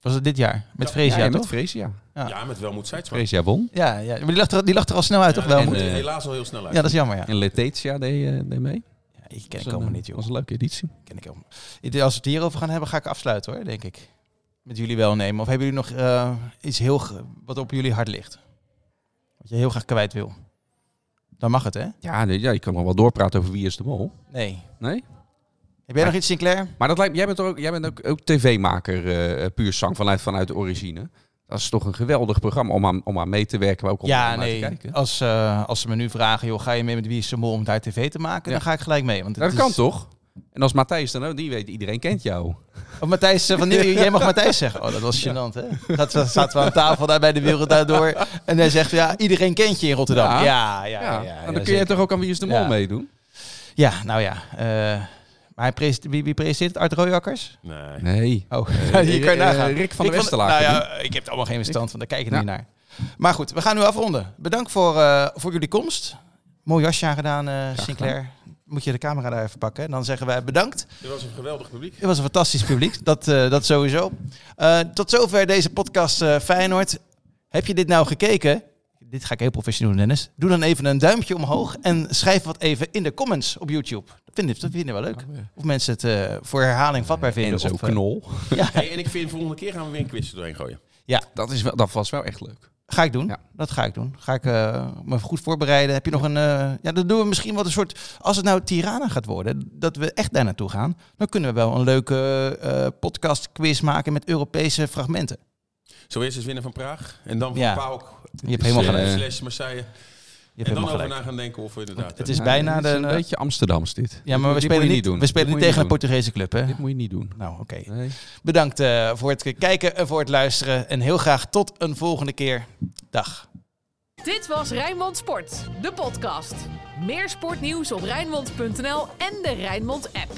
S2: Was het dit jaar? Met
S4: Ja.
S2: Freesia,
S3: ja,
S2: toch?
S3: met Freesia.
S2: Ja.
S4: Ja, met Welmoed Seidsman.
S3: Freesia won.
S2: Ja, ja, maar die lag, er, die lag er al snel uit, toch
S4: Ja,
S2: wel?
S4: dat
S3: en,
S4: helaas al heel snel uit.
S2: ja, dat is jammer, ja.
S3: En Letetia deed, eh, deed mee.
S2: Die ken ik
S3: Dat een,
S2: niet, joh.
S3: was een leuke editie.
S2: Ken ik helemaal. Ik- Als we het hierover gaan hebben, ga ik afsluiten, hoor, denk ik. Met jullie wel nemen. Of hebben jullie nog eh, iets heel wat op jullie hart ligt? Wat je heel graag kwijt wil? Dan mag het, hè?
S3: Ja, nee, ja, je kan nog wel doorpraten over Wie is de Mol.
S2: Nee.
S3: Nee?
S2: Heb jij nog iets, Sinclair?
S3: Maar dat lijkt, jij bent, ook, jij bent ook, ook tv-maker, eh, puur zang, vanuit, vanuit de origine. Dat is toch een geweldig programma om aan, om aan mee te werken, maar ook om,
S2: ja,
S3: om naar te
S2: nee.
S3: kijken.
S2: Als, eh, als ze me nu vragen, joh, ga je mee met Wie is de Mol om daar tv te maken?
S3: Ja.
S2: Dan ga ik gelijk mee. Want
S3: dat kan
S2: is-
S3: toch? En als Matthijs dan ook, die weet, iedereen kent jou.
S2: Of Matthijs eh, van Nieuw, jij mag Matthijs zeggen. Oh, dat was gênant, hè? Dat zaten we aan tafel daar bij de Wereld Daardoor. En hij zegt, ja, iedereen kent je in Rotterdam.
S3: Ja.
S2: Ja, ja, ja.
S3: Ja,
S2: ja,
S3: en dan kun je toch ook aan Wie is de Mol meedoen?
S2: Ja, nou ja. eh, maar hij wie, wie presenteert het? Art Rooijakkers?
S4: Nee.
S3: Nee.
S2: Oh,
S3: Eh,
S2: hier kan je
S3: eh,
S2: nagaan.
S3: Rick van der
S2: Rick
S3: Westerlaken
S2: Nou ja, ik heb er allemaal geen verstand van. Daar kijk ik
S3: Ja.
S2: niet naar. Maar goed, we gaan nu afronden. Bedankt voor, eh, voor jullie komst. Mooi jasje aangedaan, eh Sinclair. Moet je de camera daar even pakken. Dan zeggen wij bedankt.
S4: Dit was een geweldig publiek.
S2: Het was een fantastisch publiek, dat, eh, dat sowieso. Eh, tot zover deze podcast eh, Feyenoord. Heb je dit nou gekeken? Dit ga ik heel professioneel doen, Dennis. Doe dan even een duimpje omhoog en schrijf wat even in de comments op YouTube. Dat vinden, dat vinden we wel leuk. Of mensen het eh, voor herhaling vatbaar vinden.
S3: En zo
S2: of, eh,
S3: knol.
S2: ja,
S4: Hey, en ik vind volgende keer gaan we weer een quiz er doorheen gooien.
S3: Dat, is wel, dat was wel echt leuk.
S2: ga ik doen.
S3: Ja.
S2: Dat ga ik doen. Ga ik eh, me goed voorbereiden. Heb je nog een... eh, ja, dan doen we misschien wat een soort... Als het nou Tirana gaat worden, dat we echt daar naartoe gaan... dan kunnen we wel een leuke eh podcast quiz maken met Europese fragmenten.
S4: Zo eerst eens winnen van Praag. En dan van
S2: Ja.
S4: PAOK.
S2: Je hebt helemaal
S3: eh,
S2: gelijk.
S4: Slash Marseille.
S2: Je hebt
S4: en dan over na gaan denken of we inderdaad...
S2: Het is bijna
S3: dit is
S2: de...
S3: een beetje Amsterdams dit.
S2: ja, maar we
S3: Dit
S2: spelen
S3: moet je
S2: niet,
S3: doen.
S2: we spelen
S3: Dit
S2: niet tegen een. Portugese club, hè?
S3: Dit moet je niet doen.
S2: Nou, oké.
S3: Nee.
S2: Bedankt eh, voor het kijken en voor het luisteren. En heel graag tot een volgende keer. Dag.
S1: Dit was Rijnmond Sport, de podcast. Meer sportnieuws op Rijnmond.nl en de Rijnmond app.